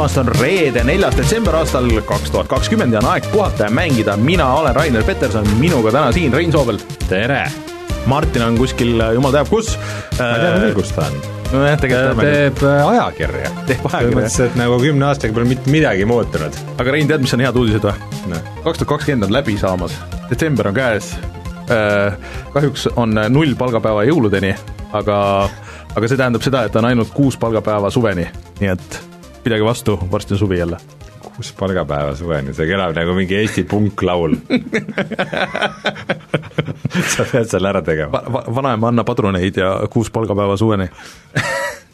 tulemast, on reede, neljas detsember aastal kaks tuhat kakskümmend ja on aeg puhata ja mängida, mina olen Rainer Peterson, minuga täna siin Rein Soobel. tere! Martin on kuskil jumal teab kus. ma tean küll, kus ta on. nojah, tegelikult teeb äh, ajakirja. teeb selles ajakirja. mõttes, et nagu kümne aastaga pole mitte midagi muutunud. aga Rein, tead, mis on head uudised või? noh, kaks tuhat kakskümmend on läbi saamas, detsember on käes. kahjuks on null palgapäeva jõuludeni, aga, aga see tähendab seda, et on ainult kuus palgapäeva suveni, nii et pidage vastu, varsti on suvi jälle. kus palgapäeva suveni, see kõlab nagu mingi Eesti punklaul sa pead selle ära tegema. Va-, va-, vanaema Anna padruneid ja kuus palgapäeva suveni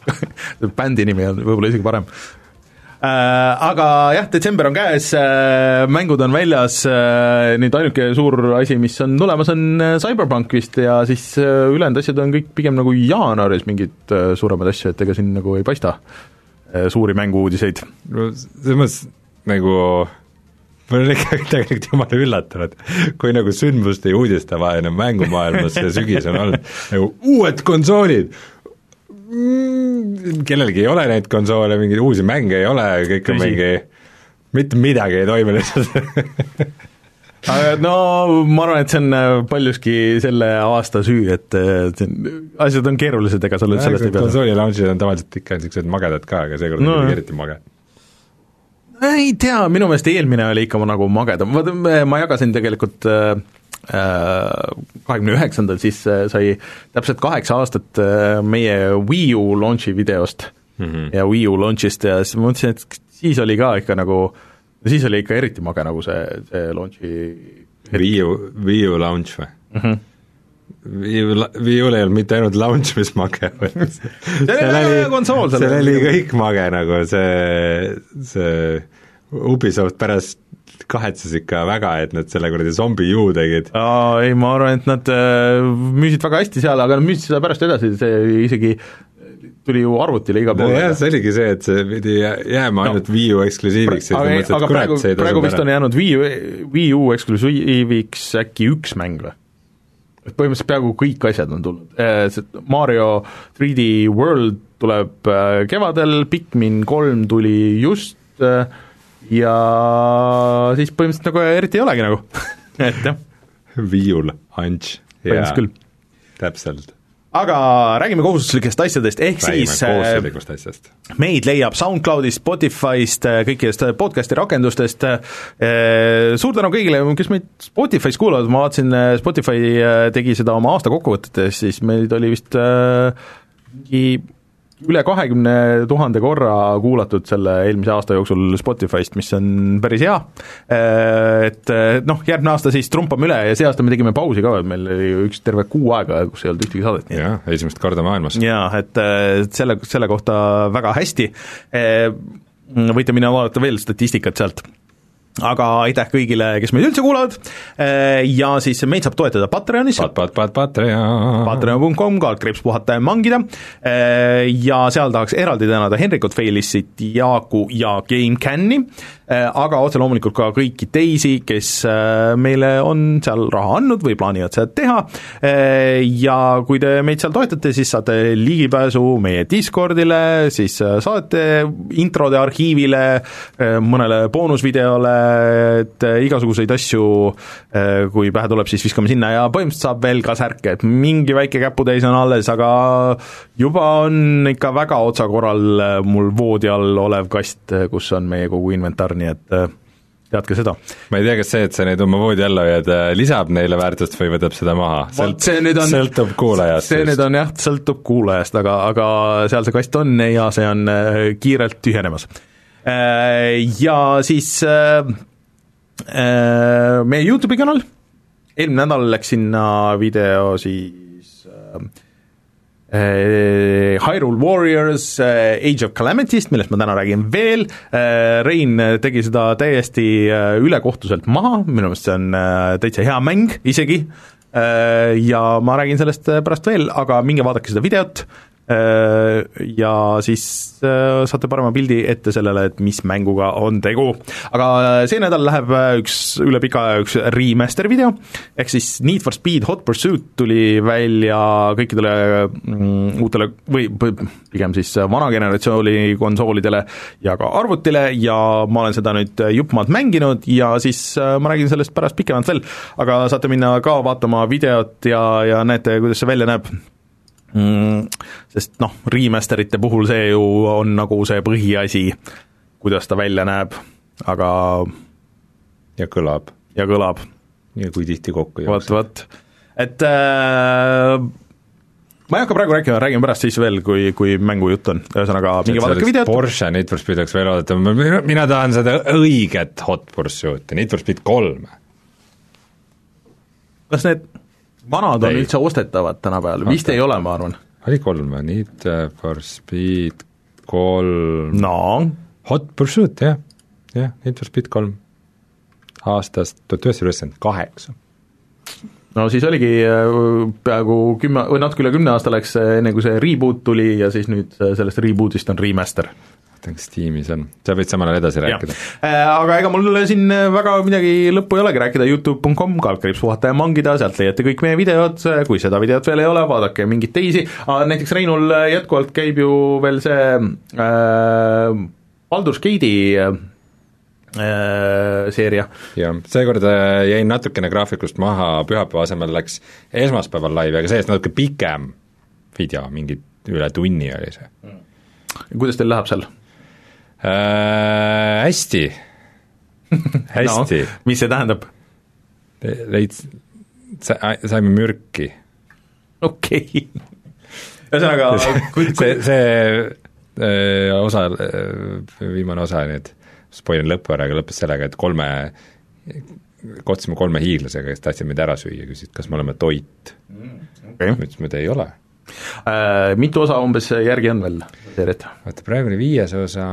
bändi nimi on võib-olla isegi parem äh,. Aga jah, detsember on käes äh,, mängud on väljas äh,, nüüd ainuke suur asi, mis on tulemas, on Cyberpunk vist ja siis ülejäänud asjad on kõik pigem nagu jaanuaris mingid suuremad asju, et ega siin nagu ei paista suuri mängu-uudiseid. no selles mõttes nagu ma olen ikka tegelikult jumala üllatunud, kui nagu sündmuste ja uudistevahene mängumaailmas see sügis on olnud, nagu uued konsoolid! Mm,, kellelgi ei ole neid konsoole, mingeid uusi mänge ei ole, kõik on mingi, mitte midagi ei toimu lihtsalt no ma arvan, et see on äh, paljuski selle aasta süü, et äh, asjad on keerulised, ega sa nüüd sellest ei pea konsooli launch'id on tavaliselt ikka niisugused magedad ka, aga seekord No oli eriti mage. ei tea, minu meelest eelmine oli ikka nagu magedam, me- ma jagasin tegelikult äh, kahekümne üheksandal siis äh, sai täpselt kaheksa aastat äh, meie Wii U launch'i videost mm. -hmm. ja Wii U launch'ist ja siis ma mõtlesin, et siis oli ka ikka nagu, siis oli ikka eriti mage nagu see, see launch'i Wii U, Wii U launch või mm. -hmm. Wii U, Wii U-l ei olnud mitte ainult launch, mis mage oli oli hea konsool, seal oli kõik mage nagu see, see Ubisoft pärast kahetses ikka väga, et nad selle kuradi zombi U tegid. Aa, ei, ma arvan, et nad äh, müüsid väga hästi seal, aga nad müüsid seda pärast edasi, see isegi tuli ju arvutile igal pool nojah, see oligi see, et see pidi jää- jääma No. ainult Wii U eksklusiiviks, et aga, ma mõtlesin, et kurat, praegu, see ei praegu tasu vist on jäänud Wii U, Wii U eksklusiiviks äkki üks mäng või? et põhimõtteliselt peaaegu kõik asjad on tulnud, see Mario 3D World tuleb äh, kevadel, Pikmin kolm tuli just äh, ja siis põhimõtteliselt nagu eriti ei olegi nagu et jah, launch, jaa, põhimõtteliselt küll. täpselt. Aga räägime kohustuslikest asjadest, ehk räägime siis äh, kohustuslikust asjast. meid leiab SoundCloudist, Spotify'st, kõikidest podcast'i rakendustest, suur tänu kõigile, kes meid Spotify's kuulavad, ma vaatasin, Spotify äh, tegi seda oma aasta kokkuvõtetes, siis meid oli vist äh, mingi üle kahekümne tuhande korra kuulatud selle eelmise aasta jooksul Spotify'st, mis on päris hea, et äh, noh, järgmine aasta siis trumpame üle ja see aasta me tegime pausi ka, meil oli üks terve kuu aega, kus ei olnud ühtegi saadet, jah, esimest korda maailmas. jaa, et äh, selle, selle kohta väga hästi, võite minna vaadata veel statistikat sealt aga aitäh kõigile, kes meid üldse kuulavad. Ja siis meid saab toetada Patreonis. Pat-, pat-, pat-, Patreon. patreon.com, kaldkriips puhata ja mangida. Ja seal tahaks eraldi tänada Henrikut Feilissit, Jaaku ja GameCami, aga otse loomulikult ka kõiki teisi, kes äh, meile on seal raha andnud või plaanivad seda teha. Ja kui te meid seal toetate, siis saate ligipääsu meie Discordile, siis äh, saate introde arhiivile, äh, mõnele boonusvideole, et äh, igasuguseid asju, kui pähe tuleb, siis viskame sinna ja põhimõtteliselt saab veel ka särke, et mingi väike käputäis on alles, aga juba on ikka väga otsakorral äh, mul voodi all olev kast, kus on meie kogu inventar, nii et äh, teadke seda. ma ei tea, kas see, et sa neid oma voodi alla hoiad, lisab neile väärtust või võtab seda maha? Nüüd on sõltub kuulajast. see nüüd on jah, sõltub kuulajast, aga, aga seal see kast on ja see on äh, kiirelt tühjenemas. Ja siis äh, äh, meie Youtube'i kanal, eelmine nädal läks sinna video siis äh, äh, Hyrule Warriors äh, Age of Calamity'st, millest ma täna räägin veel. Äh,, Rein tegi seda täiesti äh, ülekohtuselt maha, minu meelest see on äh, täitsa hea mäng isegi. Äh,, ja ma räägin sellest äh, pärast veel, aga minge vaadake seda videot ja siis saate parema pildi ette sellele, et mis mänguga on tegu. aga see nädal läheb üks üle pika aja üks remaster video, ehk siis Need for Speed Hot Pursuit tuli välja kõikidele mm, uutele või pigem siis vana generatsiooni konsoolidele ja ka arvutile. Ja ma olen seda nüüd jupp maad mänginud ja siis ma räägin sellest pärast pikemalt veel, aga saate minna ka vaatama videot ja, ja näete, kuidas see välja näeb mm,, sest noh, remasterite puhul see ju on nagu see põhiasi, kuidas ta välja näeb, aga ja kõlab. ja kõlab. ja kui tihti kokku jookseb. vot, vot, et äh, ma ei hakka praegu rääkima, räägime pärast siis veel, kui, kui mängujutt on, ühesõnaga minge vaadake videot. Porsche Need for Speed oleks veel oodata, mina, mina tahan seda õiget Hot Pursuit'i, Need for Speed kolme. kas need vanad on ei. üldse ostetavad tänapäeval, vist ei ole, ma arvan. oli kolm või, Need for Speed kolm. No. Hot Pursuit, jah, jah, Need for Speed kolm. Aastast tuhat üheksasada üheksakümmend kaheksa. no siis oligi äh, peaaegu kümme või natuke üle kümne aasta läks, enne kui see reboot tuli ja siis nüüd sellest reboot'ist on remaster kas tiimis on, sa võid samal ajal edasi rääkida. Äh, aga ega mul siin väga midagi lõppu ei olegi rääkida, Youtube.com, kaldkriips puhata ja mangida, sealt leiate kõik meie videod, kui seda videot veel ei ole, vaadake mingeid teisi, näiteks Reinul jätkuvalt käib ju veel see äh, Baldur's Gate'i äh, seeria. jah, seekord äh, jäin natukene graafikust maha, pühapäeva asemel läks esmaspäeval laivi, aga see-eest natuke pikem video, mingi üle tunni oli see mm.. kuidas teil läheb seal? Äh,? Hästi hästi no,. mis see tähendab? leid-, saime mürki. okei okay. ühesõnaga kui, kui... see, see öö, äh, osa, äh, viimane osa nüüd, spoilin lõppu ära, aga lõppes sellega, et kolme, kohtusime kolme hiiglasega, kes tahtsid meid ära süüa, küsisid, kas me oleme toit mm,. Okay. me ütlesime, et ei ole. Mitu osa umbes järgi on veel seeriat? vaata, praegu oli viies osa,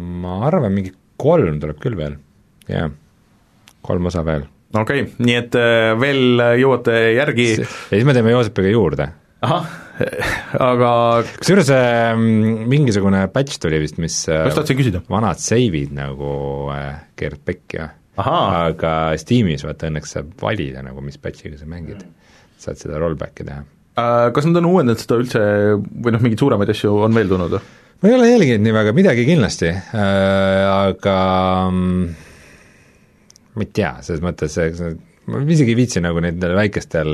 ma arvan, mingi kolm tuleb küll veel, jah, kolm osa veel. okei okay., nii et äh, veel jõuate järgi ja siis me teeme Joosepiga juurde. ahah, aga kusjuures äh, mingisugune patch tuli vist, mis äh, just tahtsin küsida. vanad save'id nagu äh, keerad pekki ja aga Steamis vaata õnneks saab valida nagu, mis patch'iga sa mängid mm., saad seda rollback'i teha Äh, kas nad on uuendanud seda üldse või noh, mingeid suuremaid asju on veel tulnud või? ma ei ole jälginud nii väga, midagi kindlasti äh,, aga mm, ma ei tea, selles mõttes, ma isegi ei viitsi nagu nendel väikestel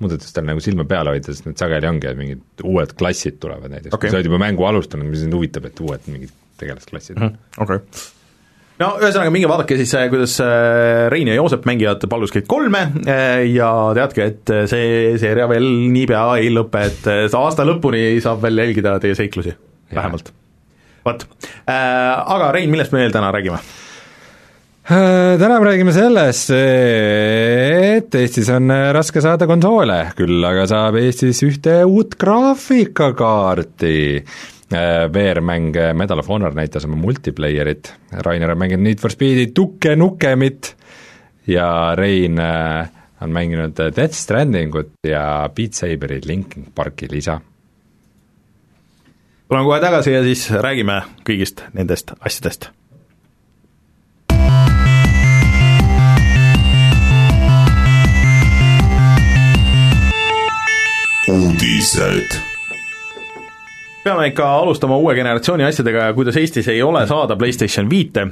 muudatustel nagu silma peal hoida, sest need sageli ongi, et mingid uued klassid tulevad näiteks okay., kui sa oled juba mängu alustanud, mis sind huvitab, et uued mingid tegelasklassid mm. -hmm. okei okay no ühesõnaga, minge vaadake siis, äh, kuidas äh, Rein ja Joosep mängivad Baldur's Gate kolme äh, ja teadke, et see seeria veel niipea ei lõpe, et aasta lõpuni saab veel jälgida teie seiklusi, vähemalt. vot, aga Rein, millest me veel täna räägime? Täna me räägime sellest, et Eestis on raske saada konsoole, küll aga saab Eestis ühte uut graafikakaarti VR-mäng äh, Medal of Honor näitas oma multiplayerit, Rainer on mänginud Need for Speedi Tukke Nukemit. Ja Rein äh, on mänginud Death Strandingut ja Beat Saberi Linkin Parki lisa. tuleme kohe tagasi ja siis räägime kõigist nendest asjadest. Uudised peame ikka alustama uue generatsiooni asjadega ja kuidas Eestis ei ole saada PlayStation viite,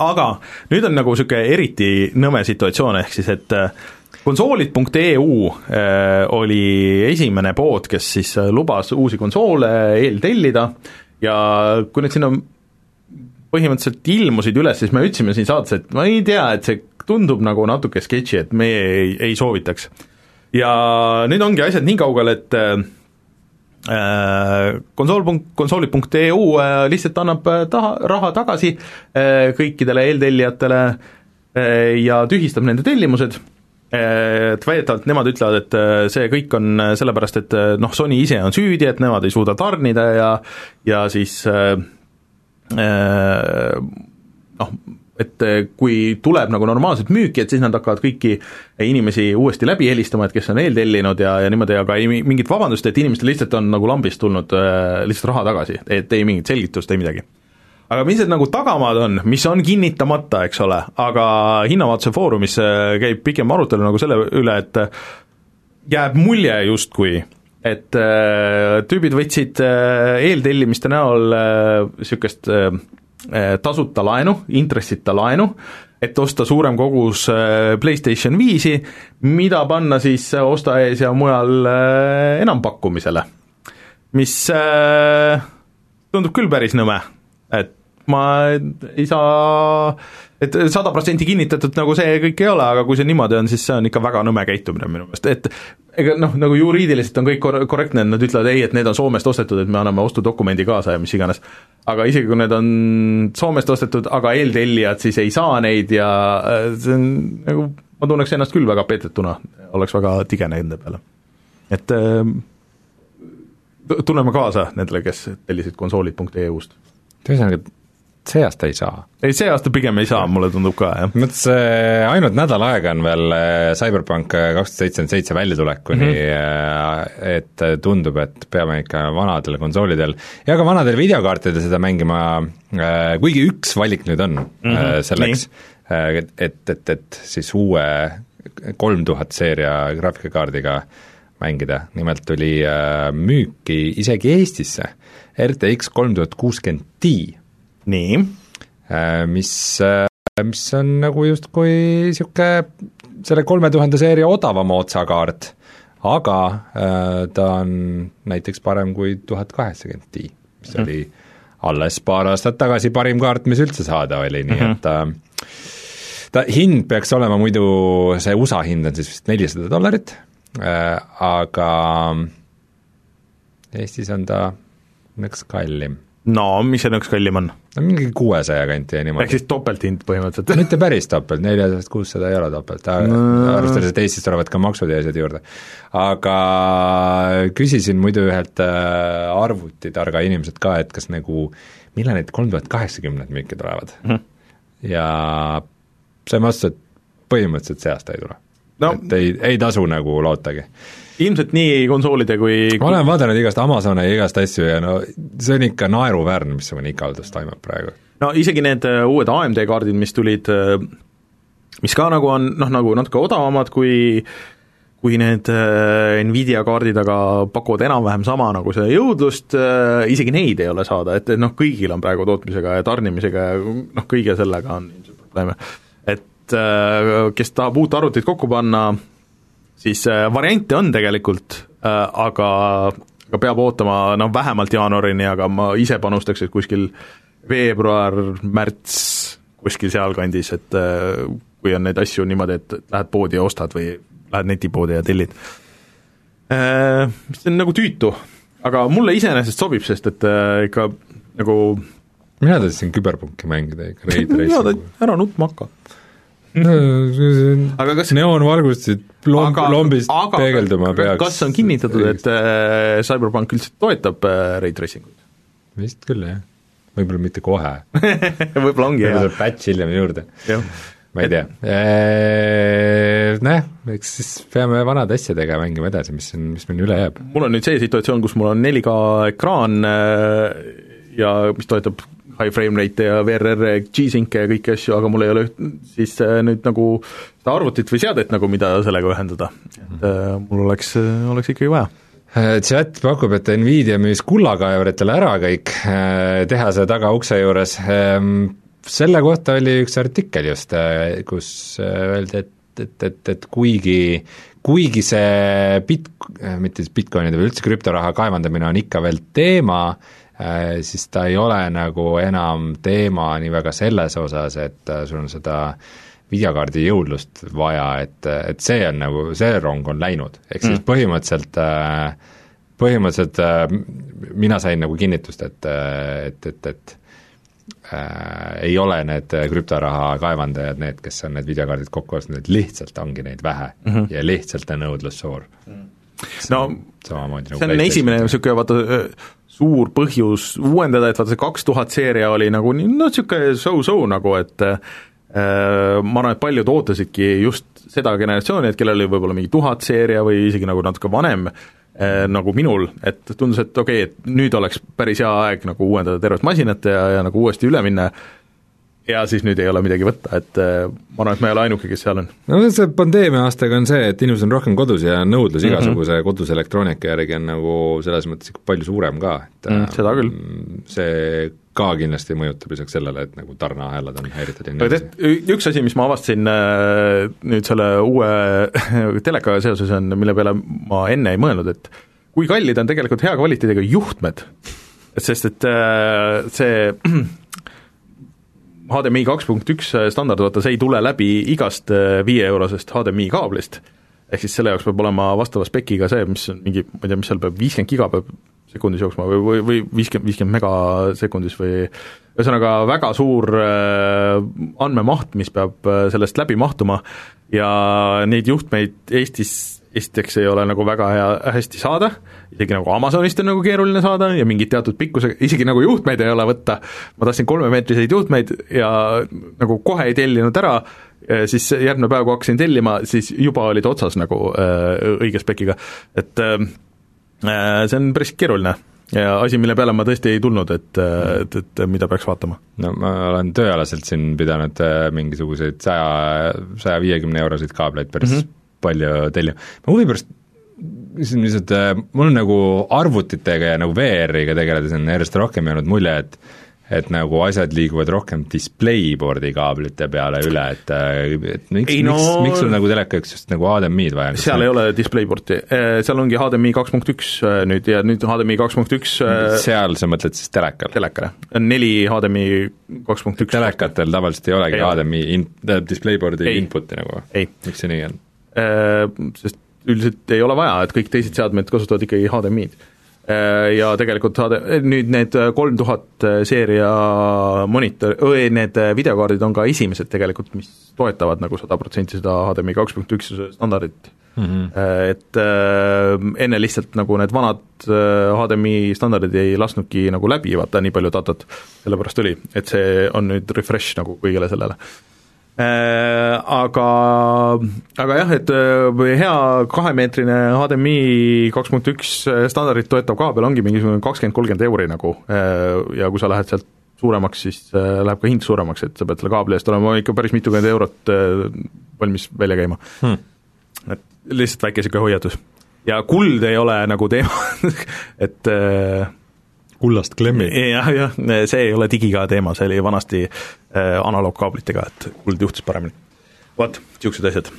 aga nüüd on nagu niisugune eriti nõme situatsioon, ehk siis et äh, konsoolid.eu äh, oli esimene pood, kes siis äh, lubas uusi konsoole eeltellida ja kui need sinna põhimõtteliselt ilmusid üles, siis me ütlesime siin saates, et ma ei tea, et see tundub nagu natuke sketši, et meie ei, ei soovitaks. ja nüüd ongi asjad nii kaugel, et konsool punkt, konsoolid.eu äh, lihtsalt annab äh, taha, raha tagasi kõikidele eeltellijatele ja tühistab nende tellimused, et väidetavalt nemad ütlevad, et see kõik on sellepärast, et noh, Sony ise on süüdi, et nemad ei suuda tarnida ja ja siis noh, et äh, kui tuleb nagu normaalselt müüki, et siis nad hakkavad kõiki inimesi uuesti läbi helistama, et kes on eeltellinud ja, ja niimoodi, aga ei mingit vabandust, et inimestel lihtsalt on nagu lambist tulnud äh, lihtsalt raha tagasi, et ei mingit selgitust, ei midagi. Aga mis need nagu tagamaad on, mis on kinnitamata, eks ole, aga hinnavaatuse foorumis äh, käib pikem arutelu nagu selle üle, et jääb mulje justkui, et äh, tüübid võtsid äh, eeltellimiste näol niisugust äh, tasuta laenu, intressita laenu, et osta suurem kogus äh, PlayStation viisi, mida panna siis osta ees ja mujal äh, enampakkumisele. mis äh, tundub küll päris nõme et ma ei saa, et sada protsenti kinnitatud nagu see kõik ei ole, aga kui see niimoodi on, siis see on ikka väga nõme käitumine minu meelest, et ega noh, nagu juriidiliselt on kõik kor-, korrektne, et nad ütlevad ei, et need on Soomest ostetud, et me anname ostudokumendi kaasa ja mis iganes. aga isegi, kui need on Soomest ostetud, aga eeltellijad siis ei saa neid ja äh, see on nagu, ma tunneks ennast küll väga petetuna, oleks väga tige nende peale. et äh, tunneme kaasa nendele, kes tellisid konsoolid.eu-st ühesõnaga, see aasta ei saa? ei, see aasta pigem ei saa, mulle tundub ka, jah. mõttes äh, ainult nädal aega on veel äh, Cyberpunk äh, kaks tuhat seitsekümmend seitse väljatulekuni mm, -hmm. et tundub, et peame ikka vanadel konsoolidel ja ka vanadel videokaartidel seda mängima, kuigi üks valik nüüd on mm -hmm. selleks, et, et, et, et siis uue kolm tuhat seeria graafikakaardiga mängida, nimelt tuli müüki isegi Eestisse RTX kolm tuhat kuuskümmend Ti. Nii. Äh, mis, äh, mis on nagu justkui niisugune selle kolme tuhande seeria odavama otsakaart, aga äh, ta on näiteks parem kui tuhat kaheksakümmend Ti, mis mm. oli alles paar aastat tagasi parim kaart, mis üldse saada oli, nii mm -hmm. et ta hind peaks olema muidu, see USA hind on siis vist nelisada dollarit aga Eestis on ta nõks kallim. no mis see nõks kallim on? No mingi kuuesaja kanti ja niimoodi. ehk siis topelthind põhimõtteliselt mitte päris topelt, neljasajast kuussada ei ole topelt arvestades, et Eestis tulevad ka maksud ja asjad juurde. aga küsisin muidu ühelt äh, arvutitarga inimeselt ka, et kas nagu, millal need kolm tuhat kaheksakümned müüki tulevad mm. -hmm. ja sain vastuse, et põhimõtteliselt see aasta ei tule no.. et ei, ei tasu nagu lootagi ilmselt nii konsoolide kui ma olen vaadanud igast Amazone ja igast asju ja no see on ikka naeruväärne, missugune ikaldus toimub praegu. no isegi need äh, uued AMD kaardid, mis tulid, äh, mis ka nagu on noh, nagu natuke odavamad kui kui need äh, Nvidia kaardid aga pakuvad enam-vähem sama nagu seda jõudlust, isegi neid ei ole saada, et, et noh, kõigil on praegu tootmisega ja tarnimisega ja noh, kõige sellega on ilmselt probleeme. et kes tahab uut arvutit kokku panna, siis äh, variante on tegelikult äh,, aga, aga peab ootama noh, vähemalt jaanuarini, aga ma ise panustaks, et kuskil veebruar, märts, kuskil sealkandis, et äh, kui on neid asju niimoodi, et lähed poodi ja ostad või lähed netipoodi ja tellid. See on nagu tüütu, aga mulle iseenesest sobib, sest et ikka nagu mina tahtsin küberpunki mängida ikka, Raid Racing. ära nutma hakka aga kas neoonvalgustused lomb, lombist aga, peegelduma peaks. kas on kinnitatud, et äh, Cyberpunk üldse toetab äh, Ray Tracingut? vist küll, jah. võib-olla mitte kohe võib-olla ongi, jah. tuleb patch hiljem juurde. ma ei tea eee, noh, eks siis peame vanade asjadega mängima edasi, mis on, mis meil üle jääb. mul on nüüd see situatsioon, kus mul on 4K ekraan äh, ja mis toetab high frame rate ja VRR G-Sync'e ja kõiki asju, aga mul ei ole üht, siis äh, nüüd nagu seda arvutit või seadet nagu, mida sellega ühendada, et äh, mul oleks, oleks ikkagi vaja. Äh, chat pakub, et Nvidia müüs kullakaevuritele ära kõik tehase tagaukse juures, ähm, selle kohta oli üks artikkel just, kus öeldi, et, et, et, et kuigi kuigi see bit-, mitte siis Bitcoinide või üldse krüptoraha kaevandamine on ikka veel teema, Äh, siis ta ei ole nagu enam teema nii väga selles osas, et äh, sul on seda videokaardi jõudlust vaja, et, et see on nagu, see rong on läinud, ehk siis mm. põhimõtteliselt põhimõtteliselt mina sain nagu kinnitust, et, et, et, et äh, ei ole need krüptoraha kaevandajad need, kes on need videokaardid kokku ostnud, et lihtsalt ongi neid vähe mm -hmm. ja lihtsalt on nõudlus suur mm. no samamoodi nagu see on esimene niisugune vaata suur põhjus uuendada, et vaata see kaks tuhat seeria oli nagu nii, noh, niisugune so-so nagu, et äh, ma arvan, et paljud ootasidki just seda generatsiooni, et kellel oli võib-olla mingi tuhat seeria või isegi nagu natuke vanem äh,, nagu minul, et tundus, et okei okay,, et nüüd oleks päris hea aeg nagu uuendada tervet masinat ja, ja nagu uuesti üle minna ja siis nüüd ei ole midagi võtta, et äh, ma arvan, et ma ei ole ainuke, kes seal on. no see pandeemia aastaga on see, et inimesed on rohkem kodus ja nõudlus mm -hmm. igasuguse koduse elektroonika järgi on nagu selles mõttes ikka palju suurem ka, et mm, seda küll. see ka kindlasti mõjutab lisaks sellele, et nagu tarneahelad on häiritud ja nii edasi. üks asi, mis ma avastasin äh, nüüd selle uue telekaga seoses, on, mille peale ma enne ei mõelnud, et kui kallid on tegelikult hea kvaliteediga juhtmed, sest et äh, see HDMI kaks punkt üks standard, vaata see ei tule läbi igast äh, viieeurosest HDMI kaablist, ehk siis selle jaoks peab olema vastava spekiga see, mis on mingi, ma ei tea, mis seal peab, viiskümmend giga peab sekundis jooksma või, või, või viiskümmend, viiskümmend mega sekundis või ühesõnaga väga suur äh, andmemaht, mis peab äh, sellest läbi mahtuma. Ja neid juhtmeid Eestis esiteks ei ole nagu väga hea, hästi saada, isegi nagu Amazonist on nagu keeruline saada ja mingit teatud pikkusega, isegi nagu juhtmeid ei ole võtta, ma tahtsin kolmemeetriseid juhtmeid ja nagu kohe ei tellinud ära, siis järgmine päev, kui hakkasin tellima, siis juba olid otsas nagu äh, õige spekiga, et äh, see on päris keeruline ja asi, mille peale ma tõesti ei tulnud, et, et, et mida peaks vaatama. no ma olen tööalaselt siin pidanud mingisuguseid saja, saja viiekümne euroseid kaableid päris mm -hmm palju tellima. ma huvi pärast siin lihtsalt, äh, mul on nagu arvutitega ja nagu VR-iga tegeledes on järjest rohkem jäänud mulje, et et nagu asjad liiguvad rohkem displayboard'i kaablite peale üle, et äh, et miks, no, miks, miks sul nagu teleka jaoks just nagu HDMI-d vaja on? seal ei ole displayboard'i, äh, seal ongi HDMI kaks punkt üks nüüd ja nüüd HDMI kaks punkt üks seal sa mõtled siis telekal? telekale, neli HDMI kaks punkt üks. telekatel tavaliselt ei olegi ei HDMI in-, displayboard'i input'i nagu, miks see nii on? Äh, sest üldiselt ei ole vaja, et kõik teised seadmed kasutavad ikkagi HDMI-d. Äh, ja tegelikult HD, nüüd need kolm tuhat seeria monitor, need videokaardid on ka esimesed tegelikult, mis toetavad nagu sada protsenti seda HDMI kaks punkt üks standardit mm. -hmm. Et enne lihtsalt nagu need vanad HDMI standardid ei lasknudki nagu läbi vaata nii palju datat, sellepärast oli, et see on nüüd refresh nagu kõigele sellele aga, aga jah, et äh, hea kahemeetrine HDMI kaks punkt üks äh, standardit toetav kaabel ongi mingisugune kakskümmend, kolmkümmend euri nagu. Ja kui sa lähed sealt suuremaks, siis läheb ka hind suuremaks, et sa pead selle kaabli eest olema ikka päris mitukümmend eurot valmis välja käima. Hmm.. et lihtsalt väike niisugune hoiatus. ja kuld ei ole nagu teema. Et äh, kullast klemmi. jah, jah, see ei ole digiga teema, see oli vanasti äh, analoogkaablitega, et kuld juhtis paremini. vot, niisugused asjad.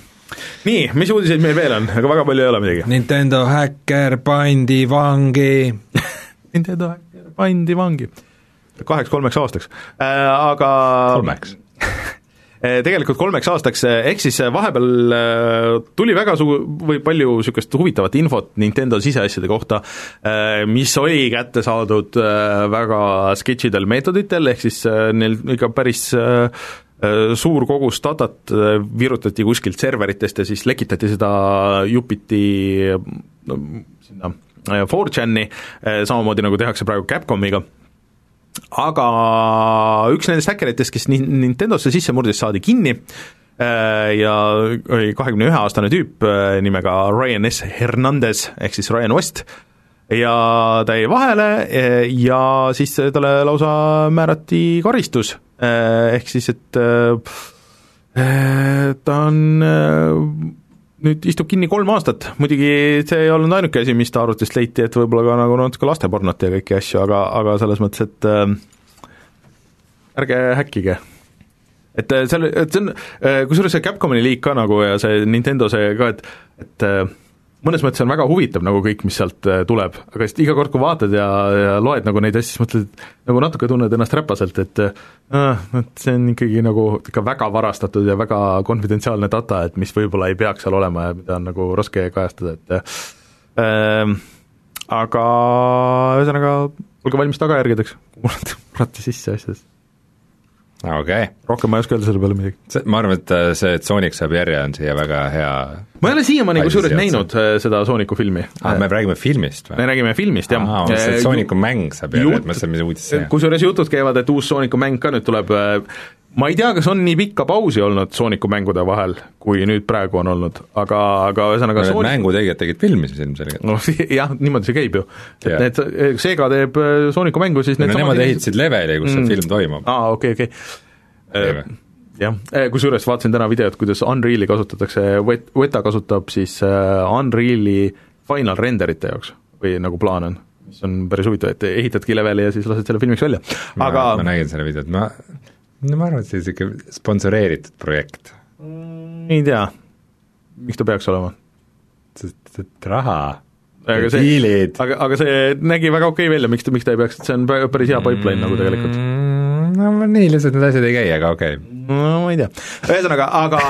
nii, mis uudiseid meil veel on, aga väga palju ei ole midagi. Nintendo häkker pandi vangi Nintendo häkker pandi vangi. kaheks-kolmeks aastaks äh,, aga kolmeks tegelikult kolmeks aastaks, eh, ehk siis eh, vahepeal tuli väga su-, või palju niisugust huvitavat infot Nintendo siseasjade kohta, mis oli kätte saadud väga sketšidel meetoditel, ehk siis neil ikka päris suur kogus datat virutati kuskilt serveritest ja siis lekitati seda jupiti no, sinna 4chan'i, samamoodi nagu tehakse praegu Capcomiga aga üks nendest häkkeritest, kes Nintendosse sisse murdis, saadi kinni. Äh, ja oli kahekümne ühe aastane tüüp äh, nimega Ryan S. Hernandez ehk siis Ryan West. Ja ta jäi vahele äh, ja siis talle lausa määrati karistus, ehk siis et ta on nüüd istub kinni kolm aastat, muidugi see ei olnud ainuke asi, mis ta arvutist leiti, et võib-olla ka nagu natuke lastepornot ja kõiki asju, aga, aga selles mõttes, et äh, ärge häkkige. et äh, seal, et see on äh,, kusjuures see Capcomi liik ka nagu ja see Nintendo see ka, et, et äh, mõnes mõttes on väga huvitav nagu kõik, mis sealt äh, tuleb, aga siis iga kord, kui vaatad ja, ja loed nagu neid asju, siis mõtled, nagu natuke tunned ennast räpaselt, et äh, et see on ikkagi nagu ikka väga varastatud ja väga konfidentsiaalne data, et mis võib-olla ei peaks seal olema ja mida on nagu raske kajastada, et äh, aga ühesõnaga, olge valmis tagajärgedeks, kui murrate, murrate sisse asjadesse. okei okay. rohkem ma ei oska öelda selle peale midagi. ma arvan, et äh, see, et Sonic saab järje, on siia väga hea ma ei ole siiamaani kusjuures näinud äh, seda Sooniku filmi. ah, me räägime filmist või? me räägime filmist, jah. aa, ma mõtlesin, et Sooniku mäng saab järje, et ma mõtlesin, mis uudis see on. kusjuures jutud käivad, et uus Sooniku mäng ka nüüd tuleb, ma ei tea, kas on nii pikka pausi olnud Sooniku mängude vahel, kui nüüd praegu on olnud, aga, aga ühesõnaga no, Sonic... mängutegijad tegid filmi siis ilmselgelt. noh jah, niimoodi see käib ju. et Jah. need, Sega teeb äh, Sooniku mängu, siis no need nemad ehitasid leveli, kus see film toimub. aa, okei, okei. Teeme. Jah, kusjuures vaatasin täna videot, kuidas Unreali kasutatakse, Wet-, Weta kasutab siis äh, Unreali final renderite jaoks või nagu plaan on, mis on päris huvitav, et ehitadki leveli ja siis lased selle filmiks välja, aga ma nägin selle videot, ma, no ma arvan, et see on niisugune sponsoreeritud projekt. ei tea, miks ta peaks olema? Sest et raha. Aga see, aga, aga see nägi väga okei välja, miks ta, miks ta ei peaks, see on pä- päris hea pipeline nagu tegelikult. Mm, no nii lihtsalt need asjad ei käi, aga okei. okay. No ma ei tea, ühesõnaga, aga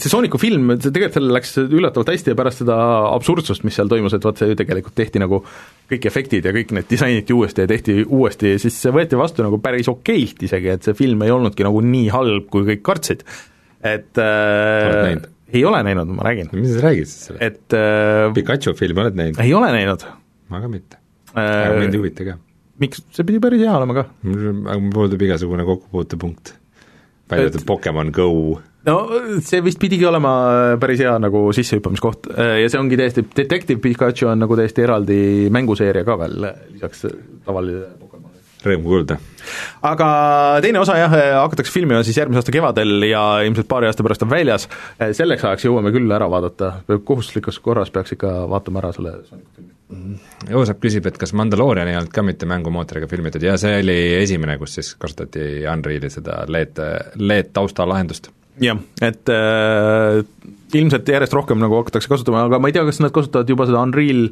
see Sooniku film, see tegelikult sellel läks üllatavalt hästi ja pärast seda absurdsust, mis seal toimus, et vaat see ju tegelikult tehti nagu kõik efektid ja kõik need disainiti uuesti ja tehti uuesti siis see võeti vastu nagu päris okeilt isegi, et see film ei olnudki nagu nii halb, kui kõik kartsid. et äh, ei ole näinud, ma räägin, mis sa räägid siis sellest? et äh, Pikachu filmi oled näinud? ei ole näinud ma ka mitte. aga mind ei äh, huvita ka. miks, see pidi päris hea olema ka aga mul puudub igasugune kokkupuutepunkt. Välja arvatud Pokemon Go. no see vist pidigi olema päris hea nagu sissehüppamiskoht ja see ongi täiesti, Detective Pikachu on nagu täiesti eraldi mänguseeria ka veel lisaks tavalisele. Rõõm kuulda. aga teine osa jah, hakatakse filmima siis järgmise aasta kevadel ja ilmselt paari aasta pärast on väljas, selleks ajaks jõuame küll ära vaadata, kohustuslikus korras peaks ikka vaatama ära selle. Joosep küsib, et kas Mandaloorian ei olnud ka mitte mängumootoriga filmitud ja see oli esimene, kus siis kasutati Unreali seda LED, LED taustalahendust. jah, et äh, ilmselt järjest rohkem nagu hakatakse kasutama, aga ma ei tea, kas nad kasutavad juba seda Unreal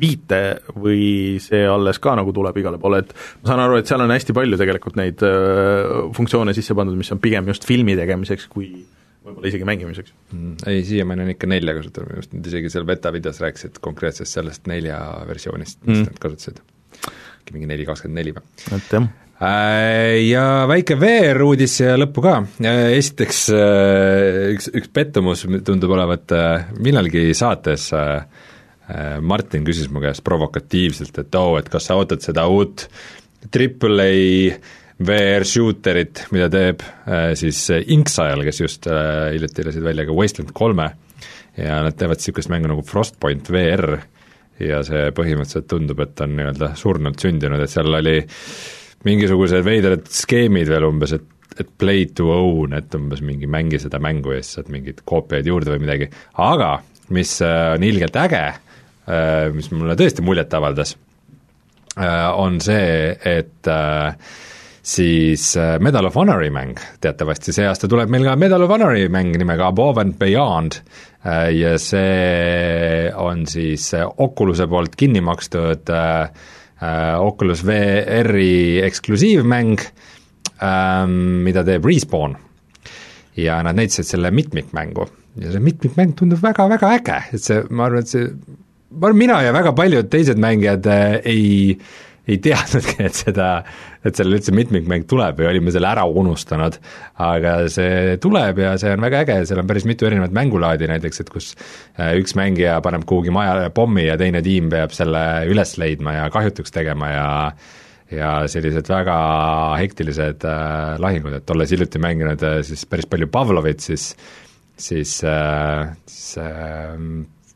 viite või see alles ka nagu tuleb igale poole, et ma saan aru, et seal on hästi palju tegelikult neid äh, funktsioone sisse pandud, mis on pigem just filmi tegemiseks, kui võib-olla isegi mängimiseks. ei, siiamaani on ikka nelja kasutatud, minu arust nad isegi seal beta videos rääkisid konkreetsest sellest nelja versioonist, mis Mm. nad kasutasid. äkki mingi neli kakskümmend neli või? et jah, Äh, Ja väike VR-uudis siia lõppu ka, esiteks äh, üks, üks pettumus tundub olevat äh, millalgi saates äh, äh, Martin küsis mu käest provokatiivselt, et oo oh,, et kas sa ootad seda uut Triple A VR shooterit, mida teeb äh, siis Inksile, kes just äh, hiljuti lasid välja ka Wasteland kolme. Ja nad teevad niisugust mängu nagu Frostpoint VR ja see põhimõtteliselt tundub, et on nii-öelda surnult sündinud, et seal oli mingisugused veidrad skeemid veel umbes, et et play to own, et umbes mingi mängi seda mängu ja siis saad mingeid koopiaid juurde või midagi, aga mis äh, on ilgelt äge, mis mulle tõesti muljet avaldas, on see, et äh, siis äh, Medal of Honori mäng, teatavasti see aasta tuleb meil ka Medal of Honori mäng nimega Above and Beyond äh, ja see on siis äh, Oculus'e poolt kinni makstud äh, äh, Oculus VR-i eksklusiivmäng ähm,, mida teeb Respawn. ja nad näitasid selle mitmikmängu. Ja see mitmikmäng tundub väga-väga äge, et see, ma arvan, et see, ma arvan, mina ja väga paljud teised mängijad äh, ei ei teadnudki, et seda, et sellel üldse mitmikmäng tuleb või olime selle ära unustanud, aga see tuleb ja see on väga äge, seal on päris mitu erinevat mängulaadi näiteks, et kus äh, üks mängija paneb kuhugi majale pommi ja teine tiim peab selle üles leidma ja kahjutuks tegema ja ja sellised väga hektilised äh, lahingud, et olles hiljuti mänginud äh, siis päris palju Pavlovit, siis siis äh,, siis äh,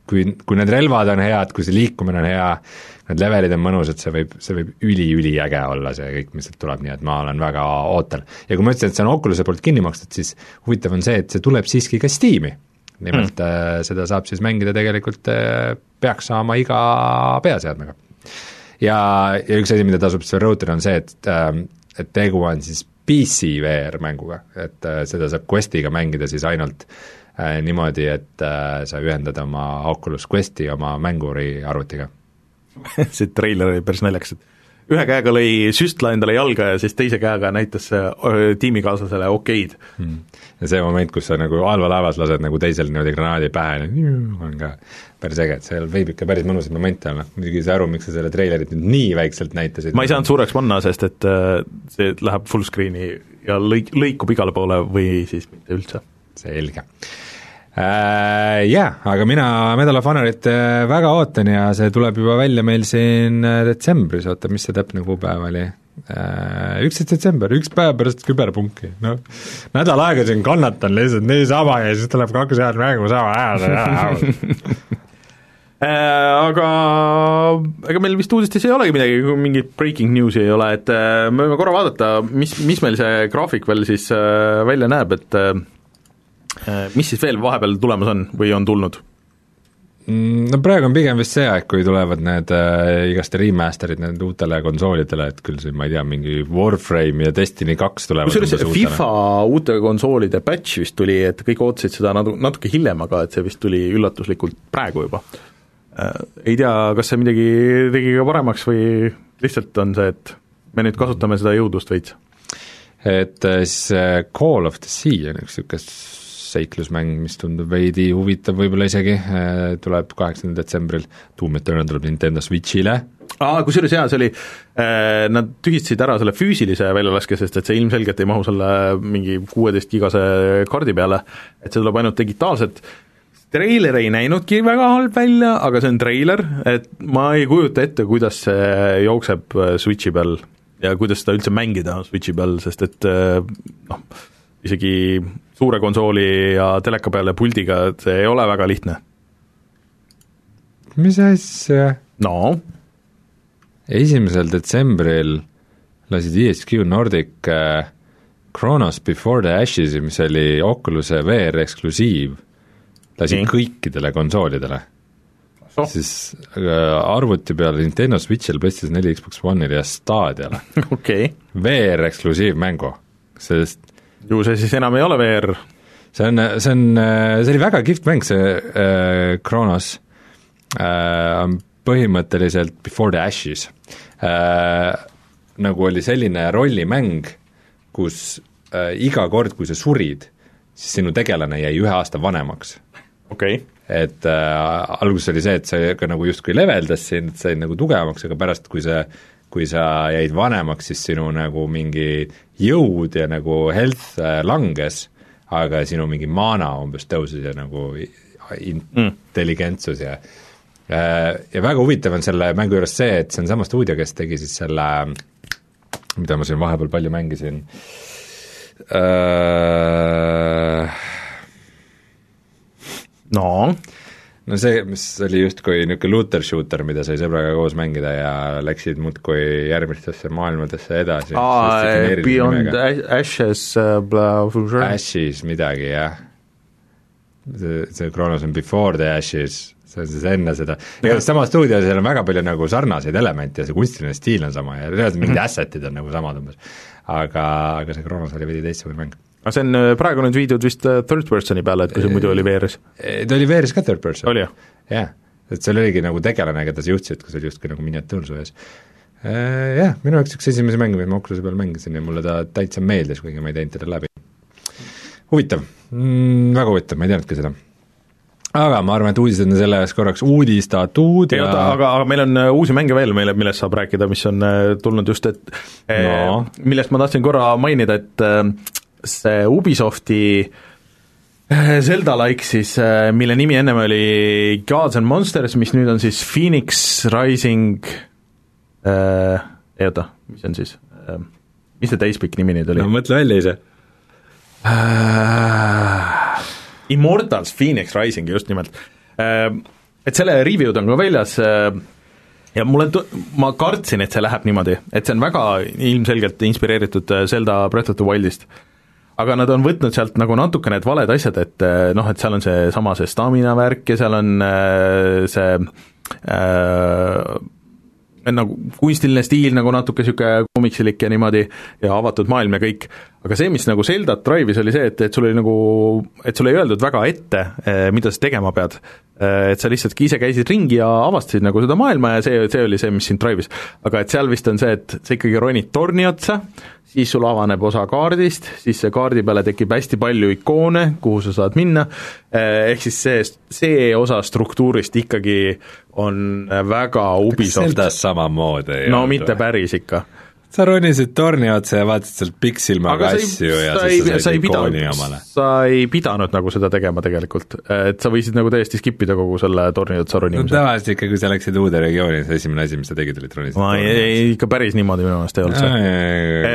kui, kui need relvad on head, kui see liikumine on hea, need levelid on mõnusad, see võib, see võib üli-üliäge olla, see kõik, mis sealt tuleb, nii et ma olen väga ootel. ja kui ma ütlesin, et see on Oculus'e poolt kinni makstud, siis huvitav on see, et see tuleb siiski ka Steam'i. nimelt mm. äh, seda saab siis mängida tegelikult äh,, peaks saama iga peaseadmega. ja, ja üks asi, mida tasub veel rõhutada, on see, et äh, et tegu on siis PC VR mänguga, et äh, seda saab Questiga mängida siis ainult äh, niimoodi, et äh, sa ühendad oma Oculus Questi oma mänguri arvutiga see treiler oli päris naljakas, et ühe käega lõi süstla endale jalga ja siis teise käega näitas öö, tiimikaaslasele okeid mm.. ja see moment, kus sa nagu halvalaevas lased nagu teisel niimoodi granaadi pähe, on ka päris äge, et seal võib ikka päris mõnusaid momente olla, muidugi ei saa aru, miks sa selle treilerit nüüd nii väikselt näitasid. ma ei saanud suureks panna, sest et äh, see läheb full screen'i ja lõik-, lõikub igale poole või siis mitte üldse. selge äh,. Jaa, aga mina Medal of Honorit äh, väga ootan ja see tuleb juba välja meil siin äh, detsembris, oota, mis see täpne kuupäev oli? Äh, üksteist detsember, üks päev pärast küberpunki, noh. nädal aega siin kannatan lihtsalt niisama ja siis tuleb kaks head mängu sama ajada Äh, aga ega meil vist uudistes ei olegi midagi, mingit breaking news'i ei ole, et äh, me võime korra vaadata, mis, mis meil see graafik veel siis äh, välja näeb, et mis siis veel vahepeal tulemas on või on tulnud? Mm, no praegu on pigem vist see aeg, kui tulevad need äh, igast remaster'id nende uutele konsoolidele, et küll siin ma ei tea, mingi Warframe ja Destiny kaks tulevad kusjuures FIFA uute konsoolide patch vist tuli, et kõik ootasid seda natu-, natuke hiljem, aga et see vist tuli üllatuslikult praegu juba Äh, ei tea, kas see midagi tegi ka paremaks või lihtsalt on see, et me nüüd kasutame seda jõudlust veits? et äh, siis äh, Call of the Sea on üks niisugune seiklusmäng, mis tundub veidi huvitav võib-olla isegi, tuleb kaheksandal detsembril, Doom Eternal tuleb Nintendo Switchile. aa, kusjuures jaa, see oli äh,, nad tühistasid ära selle füüsilise väljalaske, sest et see ilmselgelt ei mahu selle mingi kuueteist gigase kaardi peale, et see tuleb ainult digitaalselt. Treiler ei näinudki väga halb välja, aga see on treiler, et ma ei kujuta ette, kuidas see jookseb äh, Switchi peal ja kuidas seda üldse mängida Switchi peal, sest et äh, noh, isegi suure konsooli ja teleka peale puldiga, et see ei ole väga lihtne. mis asja? no? esimesel detsembril lasid ESQ Nordic äh, Chronos Before the Ashes'i, mis oli Oculus'e VR eksklusiiv lasi Nii. kõikidele konsoolidele oh.. siis äh, arvuti peal Nintendo Switchil, PlayStation neli, Xbox One'il ja Stadiale okay.. VR eksklusiivmängu, sest ju see siis enam ei ole VR? see on, see on, see oli väga kihvt mäng, see äh, Kronos äh,, põhimõtteliselt Before the Ashes äh,, nagu oli selline rollimäng, kus äh, iga kord, kui sa surid, siis sinu tegelane jäi ühe aasta vanemaks okei okay. et äh, alguses oli see, et see ka nagu justkui leveldas sind, said nagu tugevamaks, aga pärast, kui see kui sa jäid vanemaks, siis sinu nagu mingi jõud ja nagu health äh, langes, aga sinu mingi mana umbes tõusis ja nagu intelligentsus ja äh, ja väga huvitav on selle mängu juures see, et see on sama stuudio, kes tegi siis selle, mida ma siin vahepeal palju mängisin äh,, no no see, mis oli justkui niisugune looter shooter, mida sai sõbraga koos mängida ja läksid muudkui järgmistesse maailmadesse edasi. aa, Beyond Ashes bla-, Ashes midagi, jah. see, see Kronos on Before the Ashes, see on siis enne seda, igatahes sama stuudio, seal on väga palju nagu sarnaseid elemente ja see kunstiline stiil on sama ja reaalselt mingid asset'id on nagu samad umbes. aga, aga see Kronos oli veidi teistsugune mäng aga see on äh, praegu nüüd viidud vist äh, third person'i peale, et kui see muidu oli VR-is? ta oli VR-is ka third person. oli jah? jah, et seal oligi nagu tegelane, keda sa juhtisid, kus oli justkui nagu miniatuur su ees. Äh, jah, minu jaoks üks esimesi mänge, mis ma Oculus'i peal mängisin ja mulle ta täitsa meeldis, kuigi ma ei teinud teda läbi. huvitav mm,, väga huvitav, ma ei teadnudki seda aga ma arvan, et uudised on selles korraks uudistatud ja aga, aga meil on uusi mänge veel, meile, millest saab rääkida, mis on tulnud just, et no. millest ma tahtsin korra mainida, et see Ubisofti äh, Zelda-like siis, äh, mille nimi ennem oli Gods and Monsters, mis nüüd on siis Phoenix Rising äh,, ei oota, mis on siis äh,, mis see täispikk nimi nüüd oli? no mõtle välja ise äh,. Immortals Phoenix Rising, just nimelt äh,. Et selle review'd on ka väljas äh, ja mulle tu-, ma kartsin, et see läheb niimoodi, et see on väga ilmselgelt inspireeritud Zelda Breath of the Wildist äh, aga nad on võtnud sealt nagu natuke need valed asjad, et eh, noh, et seal on seesama see stamina värk ja seal on eh, see äh, nagu kunstiline stiil nagu natuke niisugune komiksilik ja niimoodi ja avatud maailm ja kõik, aga see, mis nagu Zeldat drive'is, oli see, et, et sul oli nagu, et sulle ei öeldud väga ette, mida sa tegema pead. Et sa lihtsalt ise käisid ringi ja avastasid nagu seda maailma ja see, see oli see, mis sind drive'is. aga et seal vist on see, et sa ikkagi ronid torni otsa, siis sul avaneb osa kaardist, siis see kaardi peale tekib hästi palju ikoone, kuhu sa saad minna, ehk siis see, see osa struktuurist ikkagi on väga Ubisoft. Samamoodi no olnud, mitte päris ikka sa ronisid torni otsa ja vaatasid sealt pikksilmaga asju ja sa siis sa said ikooni omale. sa ei pidanud nagu seda tegema tegelikult, et sa võisid nagu täiesti skip ida kogu selle torni otsa no ronimise. tavaliselt ikka, kui sa läksid uude regiooni, siis esimene asi, mis sa tegid, oli tronisid ma ei, ei ikka päris niimoodi minu meelest ei olnud see.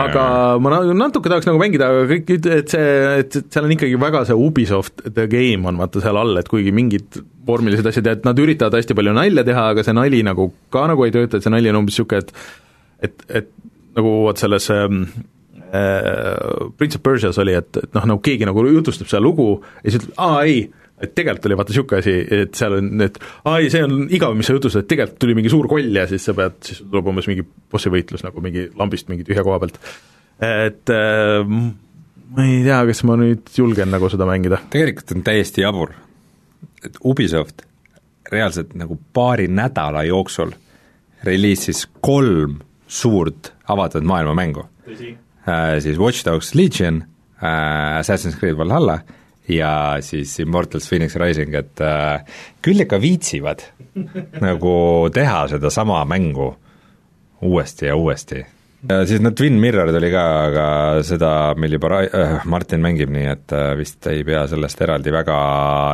aga ma na- natuke tahaks nagu mängida, aga kõik, et see, et seal on ikkagi väga see Ubisoft the game on vaata seal all, et kuigi mingid vormilised asjad ja et nad üritavad hästi palju nalja teha, aga see nali nagu ka nagu ei tööta, et see nali on umbes niisugune, et et, et nagu vot selles ähm, äh, Prince of Persias oli, et, et noh, nagu keegi nagu jutustab seda lugu ja siis ütleb, aa ei, et tegelikult oli vaata niisugune asi, et seal on, et aa ei, see on igav, mis sa jutustad, et tegelikult tuli mingi suur koll ja siis sa pead, siis tuleb umbes mingi bossi võitlus nagu mingi lambist mingi tühja koha pealt. et äh, ma ei tea, kas ma nüüd julgen nagu seda mängida. tegelikult on täiesti jabur, et Ubisoft reaalselt nagu paari nädala jooksul reliisis kolm suurt avatud maailma mängu. Äh, siis Watch Dogs Legion äh,, Assassin's Creed Valhalla ja siis Immortals Phoenix Rising, et äh, küll ikka viitsivad nagu teha sedasama mängu uuesti ja uuesti. Ja siis no Twin Mirror tuli ka, aga seda meil juba äh, Martin mängib, nii et äh, vist ei pea sellest eraldi väga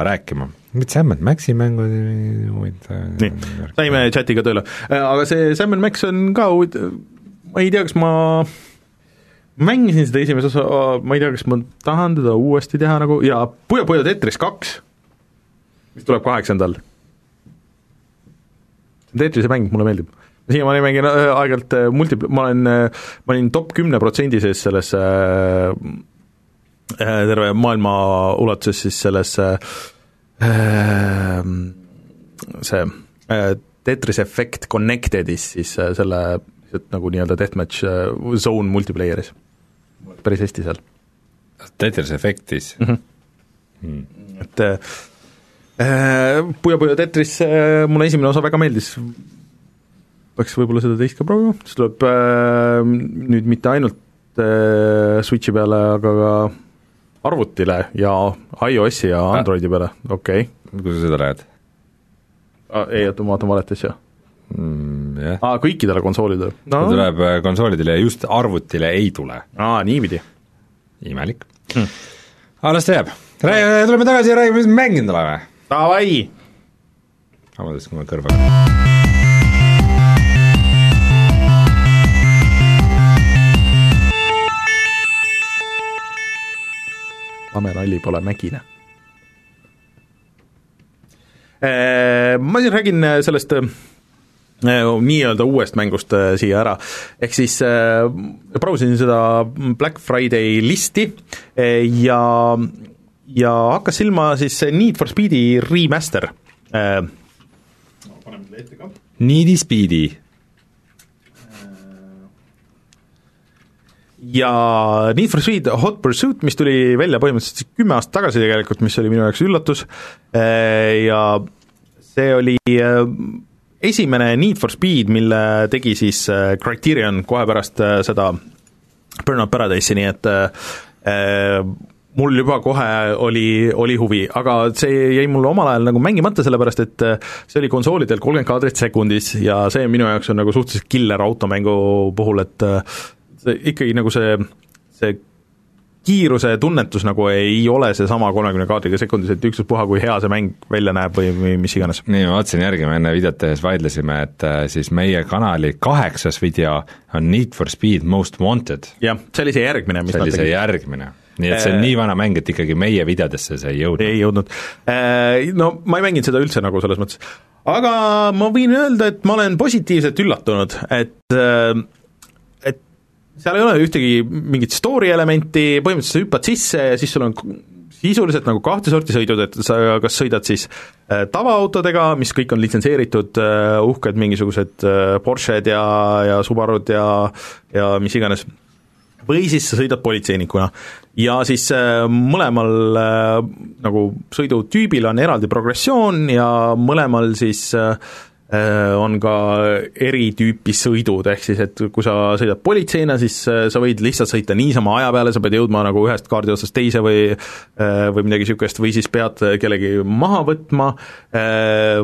rääkima. mingid Sam and Maxi mängud, muid nii, saime chatiga tööle, aga see Sam Max on ka huvit-, ma ei tea, kas ma mängisin seda esimese osa, ma ei tea, kas ma tahan teda uuesti teha nagu ja Puyo Puyo Tetris kaks, mis tuleb kaheksandal. Tetrise mäng mulle meeldib. Siiamaani mängin äh, aeg-ajalt äh, multi-, ma olen, ma olin top kümne protsendi sees selles äh, äh, terve maailma ulatuses siis selles äh, äh, see äh, Tetris Effect Connected'is siis äh, selle lihtsalt nagu nii-öelda deathmatch äh, zone multiplayer'is. päris hästi seal Tetris Effectis mm. -hmm. et äh, Puyo Puyo Tetris äh, mulle esimene osa väga meeldis, peaks võib-olla seda teist ka proovima, see tuleb äh, nüüd mitte ainult äh, Switchi peale, aga ka arvutile ja iOS-i ja Androidi peale, okei okay.. kui sa seda lähed Ah, ei, oota, ma vaatan valet asja mm,? jah, aa, kõikidele konsoolidele ta no.? tuleb äh, konsoolidele ja just arvutile ei tule, aa, niipidi. imelik mm.. aga las ta jääb, tuleme tagasi ja räägime, mis me mänginud oleme. Davai! vabandust, kui ma kõrvaga lameralli pole mägine. Ma siis räägin sellest äh, nii-öelda uuest mängust äh, siia ära, ehk siis äh, brausisin seda Black Friday listi äh, ja, ja hakkas silma siis Need for Speedi remaster äh,. paneme selle ette ka Needy Speedy, ja Need for Speed Hot Pursuit, mis tuli välja põhimõtteliselt kümme aastat tagasi tegelikult, mis oli minu jaoks üllatus, ja see oli esimene Need for Speed, mille tegi siis Criterion kohe pärast seda Burnout Paradise'i, nii et mul juba kohe oli, oli huvi, aga see jäi mul omal ajal nagu mängimata, sellepärast et see oli konsoolidel kolmkümmend kaadrit sekundis ja see minu jaoks on nagu suhteliselt killer automängu puhul, et ikkagi nagu see, see kiiruse tunnetus nagu ei ole seesama kolmekümne kaadriga sekundis, et ükspuha, kui hea see mäng välja näeb või, või mis iganes. nii, ma vaatasin järgi, me enne videot tehes vaidlesime, et siis meie kanali kaheksas video on Need for Speed Most Wanted. jah, see oli see järgmine, mis see oli see järgmine nii et see on nii vana mäng, et ikkagi meie videodesse see ei jõudnud. ei jõudnud. No ma ei mänginud seda üldse nagu selles mõttes, aga ma võin öelda, et ma olen positiivselt üllatunud, et seal ei ole ühtegi mingit story elementi, põhimõtteliselt sa hüppad sisse ja siis sul on sisuliselt nagu kahte sorti sõidud, et sa kas sõidad siis äh, tavaautodega, mis kõik on litsenseeritud äh,, uhked mingisugused äh, Porsched ja, ja Subarud ja, ja mis iganes, või siis sa sõidad politseinikuna. ja siis mõlemal nagu sõidutüübil on eraldi progressioon ja mõlemal siis äh, on ka eri tüüpi sõidud, ehk siis et kui sa sõidad politseina, siis sa võid lihtsalt sõita niisama aja peale, sa pead jõudma nagu ühest kaardi otsast teise või või midagi niisugust, või siis pead kellegi maha võtma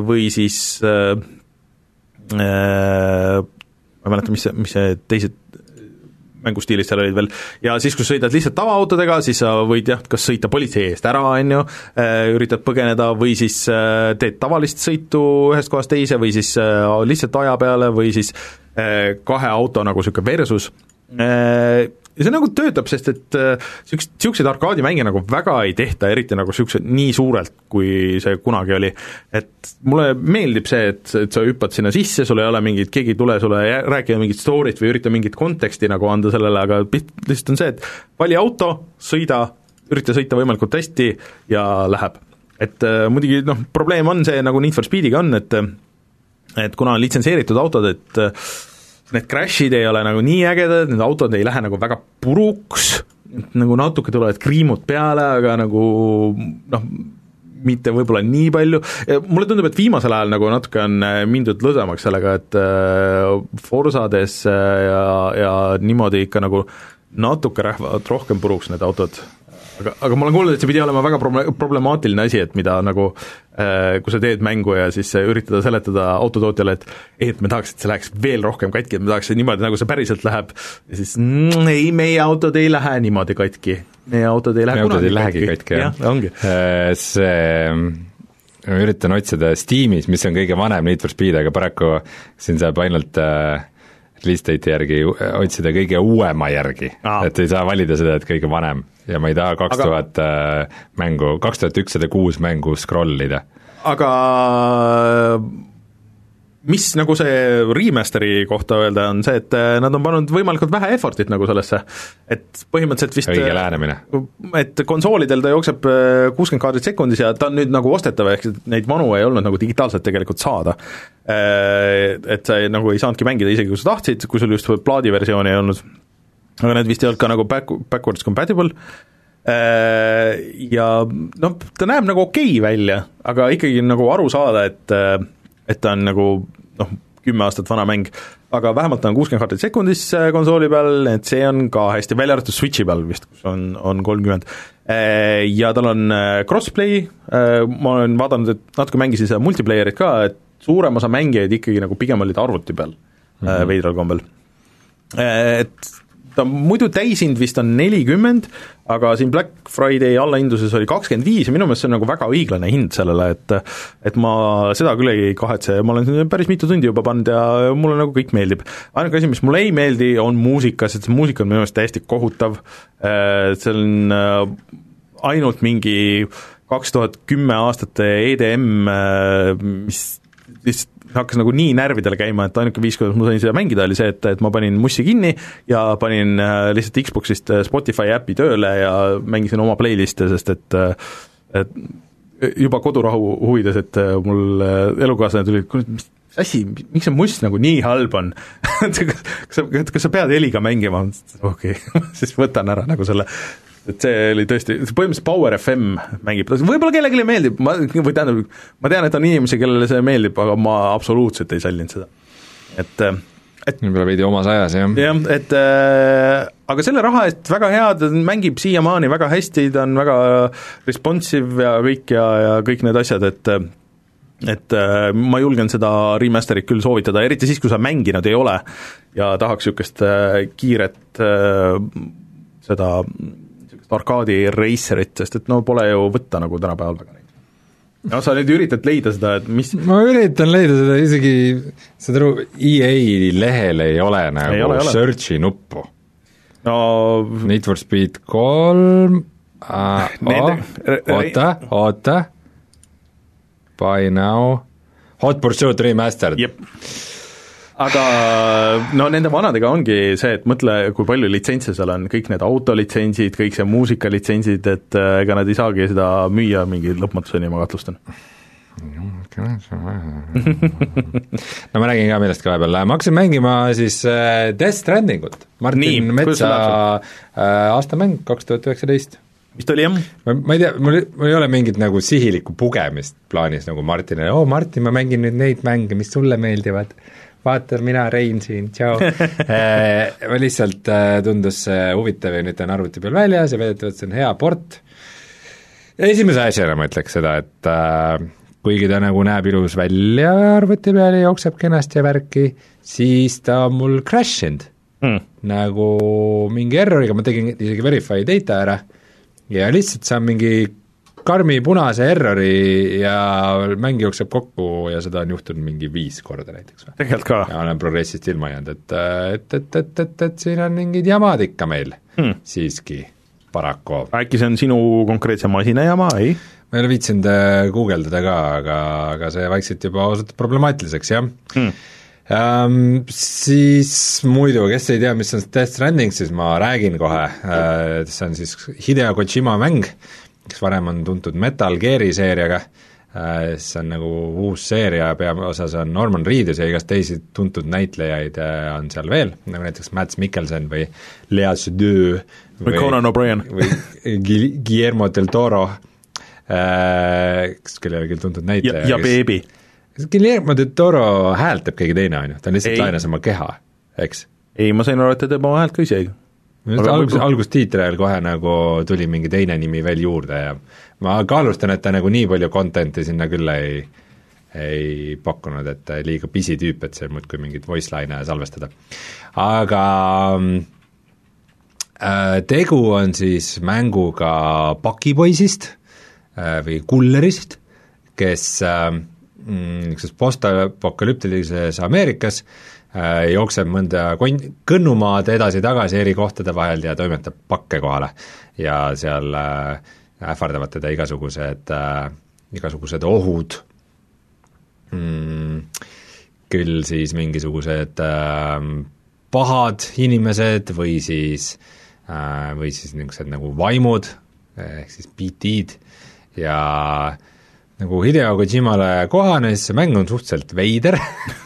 või siis ma ei mäleta, mis see, mis see teised mängustiilis seal olid veel, ja siis, kui sõidad lihtsalt tavaautodega, siis sa võid jah, kas sõita politsei eest ära, on ju, üritad põgeneda või siis teed tavalist sõitu ühest kohast teise või siis lihtsalt aja peale või siis kahe auto nagu niisugune versus, ja see nagu töötab, sest et niisugust, niisuguseid arkaadimänge nagu väga ei tehta, eriti nagu niisugused nii suurelt, kui see kunagi oli. et mulle meeldib see, et, et sa hüppad sinna sisse, sul ei ole mingit, keegi ei tule sulle rääkima mingit story't või ürita mingit konteksti nagu anda sellele, aga lihtsalt on see, et vali auto, sõida, ürita sõita võimalikult hästi ja läheb. et äh, muidugi noh, probleem on see, nagu Need for Speediga on, et et kuna on litsenseeritud autod, et need crash'id ei ole nagu nii ägedad, need autod ei lähe nagu väga puruks, nagu natuke tulevad kriimud peale, aga nagu noh, mitte võib-olla nii palju, mulle tundub, et viimasel ajal nagu natuke on äh, mindud lõdvemaks sellega, et äh, Forsades äh, ja, ja niimoodi ikka nagu natuke lähevad rohkem puruks need autod aga, aga ma olen kuulnud, et see pidi olema väga proble-, problemaatiline asi, et mida nagu äh, kui sa teed mängu ja siis üritada seletada autotootjale, et et me tahaks, et see läheks veel rohkem katki, et me tahaks niimoodi, nagu see päriselt läheb, ja siis mm, ei, meie autod ei lähe niimoodi katki. meie autod ei lähe meie kunagi ei lähegi katki, jah. jah, ongi. Äh, see ma üritan otsida Steamis, mis on kõige vanem Need for Speed, aga paraku siin saab ainult äh, release date'i järgi otsida kõige uuema järgi, et ei saa valida seda, et kõige vanem. Ja ma ei taha kaks tuhat äh, mängu, kaks tuhat ükssada kuus mängu scroll ida. aga mis nagu see remaster'i kohta öelda, on see, et äh, nad on pannud võimalikult vähe effort'it nagu sellesse, et põhimõtteliselt vist õige lähenemine. et konsoolidel ta jookseb äh, kuuskümmend kaadrit sekundis ja ta on nüüd nagu ostetav, ehk neid vanu ei olnud nagu digitaalselt tegelikult saada. Et sa ei, nagu ei saanudki mängida isegi, kui sa tahtsid, kui sul just plaadiversiooni ei olnud aga need vist ei olnud ka nagu back, backwards compatible, äh, ja noh, ta näeb nagu okei okay välja, aga ikkagi nagu aru saada, et äh, et ta on nagu noh, kümme aastat vana mäng, aga vähemalt ta on kuuskümmend kaartit sekundis äh, konsooli peal, et see on ka hästi, välja arvatud Switchi peal vist, kus on, on kolmkümmend. Ja tal on crossplay, ma olen vaadanud, et natuke mängisin seda multiplayerit ka, et suurem osa mängijaid ikkagi nagu pigem olid arvuti peal mm -hmm. veidral kombel. Et ta muidu täishind vist on nelikümmend, aga siin Black Friday allahindluses oli kakskümmend viis ja minu meelest see on nagu väga õiglane hind sellele, et et ma seda küll ei kahetse ma olen siin päris mitu tundi juba pannud ja mulle nagu kõik meeldib. ainuke asi, mis mulle ei meeldi, on muusika, sest muusika on minu meelest täiesti kohutav, see on äh, ainult mingi kaks tuhat kümme aastate EDM, äh, mis lihtsalt hakkas nagu nii närvidele käima, et ainuke viis, kuidas ma sain seda mängida, oli see, et, et ma panin mussi kinni ja panin äh, lihtsalt Xbox'ist äh, Spotify äpi tööle ja mängisin oma playlist'e, sest et äh, et juba kodurahu huvides, et mul elukaaslane tuli, kuule, mis asi, miks see must nagu nii halb on kas sa, kas sa pead heliga mängima? okei okay. siis võtan ära nagu selle et see oli tõesti, põhimõtteliselt Power FM mängib, võib-olla kellelegi meeldib, ma, või tähendab, ma tean, et on inimesi, kellele see meeldib, aga ma absoluutselt ei sallinud seda. et et võib-olla veidi omas ajas, jah. jah, et äh, aga selle raha eest väga hea, ta mängib siiamaani väga hästi, ta on väga responsive ja kõik ja, ja kõik need asjad, et et äh, ma julgen seda remaster'it küll soovitada, eriti siis, kui sa mänginud ei ole ja tahaks niisugust äh, kiiret äh, seda arkaadi racerit, sest et no pole ju võtta nagu tänapäeval väga neid. no sa nüüd üritad leida seda, et mis ma üritan leida seda, isegi saad aru, EA lehel ei ole nagu ei ole, search'i nuppu. no Need for Speed kolm äh, oota, oota, Buy now, Hot Pursuit Remastered aga no nende vanadega ongi see, et mõtle, kui palju litsentse seal on, kõik need autolitsentsid, kõik see muusikalitsentsid, et äh, ega nad ei saagi seda müüa mingi lõpmatuseni, ma kahtlustan. No ma räägin ka millestki vahepeal, ma hakkasin mängima siis äh, Death Strandingut, Martin Nii, Metsa äh, aastamäng kaks tuhat üheksateist. Vist oli jah? ma, ma ei tea, mul, mul ei ole mingit nagu sihilikku pugemist plaanis nagu Martinile, oo Martin, ma mängin nüüd neid mänge, mis sulle meeldivad vaata, mina, Rein siin, tšau äh, ma lihtsalt äh, tundus huvitav ja nüüd ta on arvuti peal väljas ja väidetavalt see on hea port. esimese asjana ma ütleks seda, et äh, kuigi ta nagu näeb ilus välja arvuti peal ja jookseb kenasti ja värki, siis ta on mul crash inud mm. nagu mingi erroriga, ma tegin isegi verify data ära ja lihtsalt saan mingi karmi punase errori ja mäng jookseb kokku ja seda on juhtunud mingi viis korda näiteks tegelikult ka? ja olen progressist ilma jäänud, et, et, et, et, et, et siin on mingid jamad ikka meil hmm. siiski, paraku. äkki see on sinu konkreetse masina jama, ei? ma ei ole viitsinud äh, guugeldada ka, aga, aga see vaikselt juba osutub problemaatiliseks, jah hmm.. Um, siis muidu, kes ei tea, mis on Death Stranding, siis ma räägin kohe uh,, see on siis Hideo Kojima mäng, kes varem on tuntud Metal Gear'i seeriaga, äh, see on nagu uus seeria, peaosas on Norman Reedus ja igast teisi tuntud näitlejaid äh, on seal veel, nagu näiteks Mads Mikkelson või Lea Seydoux või Conan O'Brien. või Guillermo del Toro, äh, kes ole küll tuntud näitleja. ja, ja Beebi. Guillermo del Toro häält teeb keegi teine, on ju, ta lihtsalt laenas oma keha, eks? ei, ma sain aru, et ta teeb oma häält ka ise just algus, algustiitril kohe nagu tuli mingi teine nimi veel juurde ja ma kaalustan, et ta nagu nii palju content'i sinna küll ei, ei pakkunud, et liiga pisitüüp, et seal muudkui mingit voice line'e salvestada. aga äh, tegu on siis mänguga pakipoisist äh, või kullerist, kes äh, mm, niisuguses postapokalüptilises Ameerikas äh, Äh, jookseb mõnda kon-, kõnnumaad edasi-tagasi eri kohtade vahel ja toimetab pakke kohale. ja seal äh, ähvardavad teda igasugused äh,, igasugused ohud mm,, küll siis mingisugused äh, pahad inimesed või siis äh,, või siis niisugused nagu vaimud, ehk siis PT-d ja nagu Hideo Kojimale kohane, siis see mäng on suhteliselt veider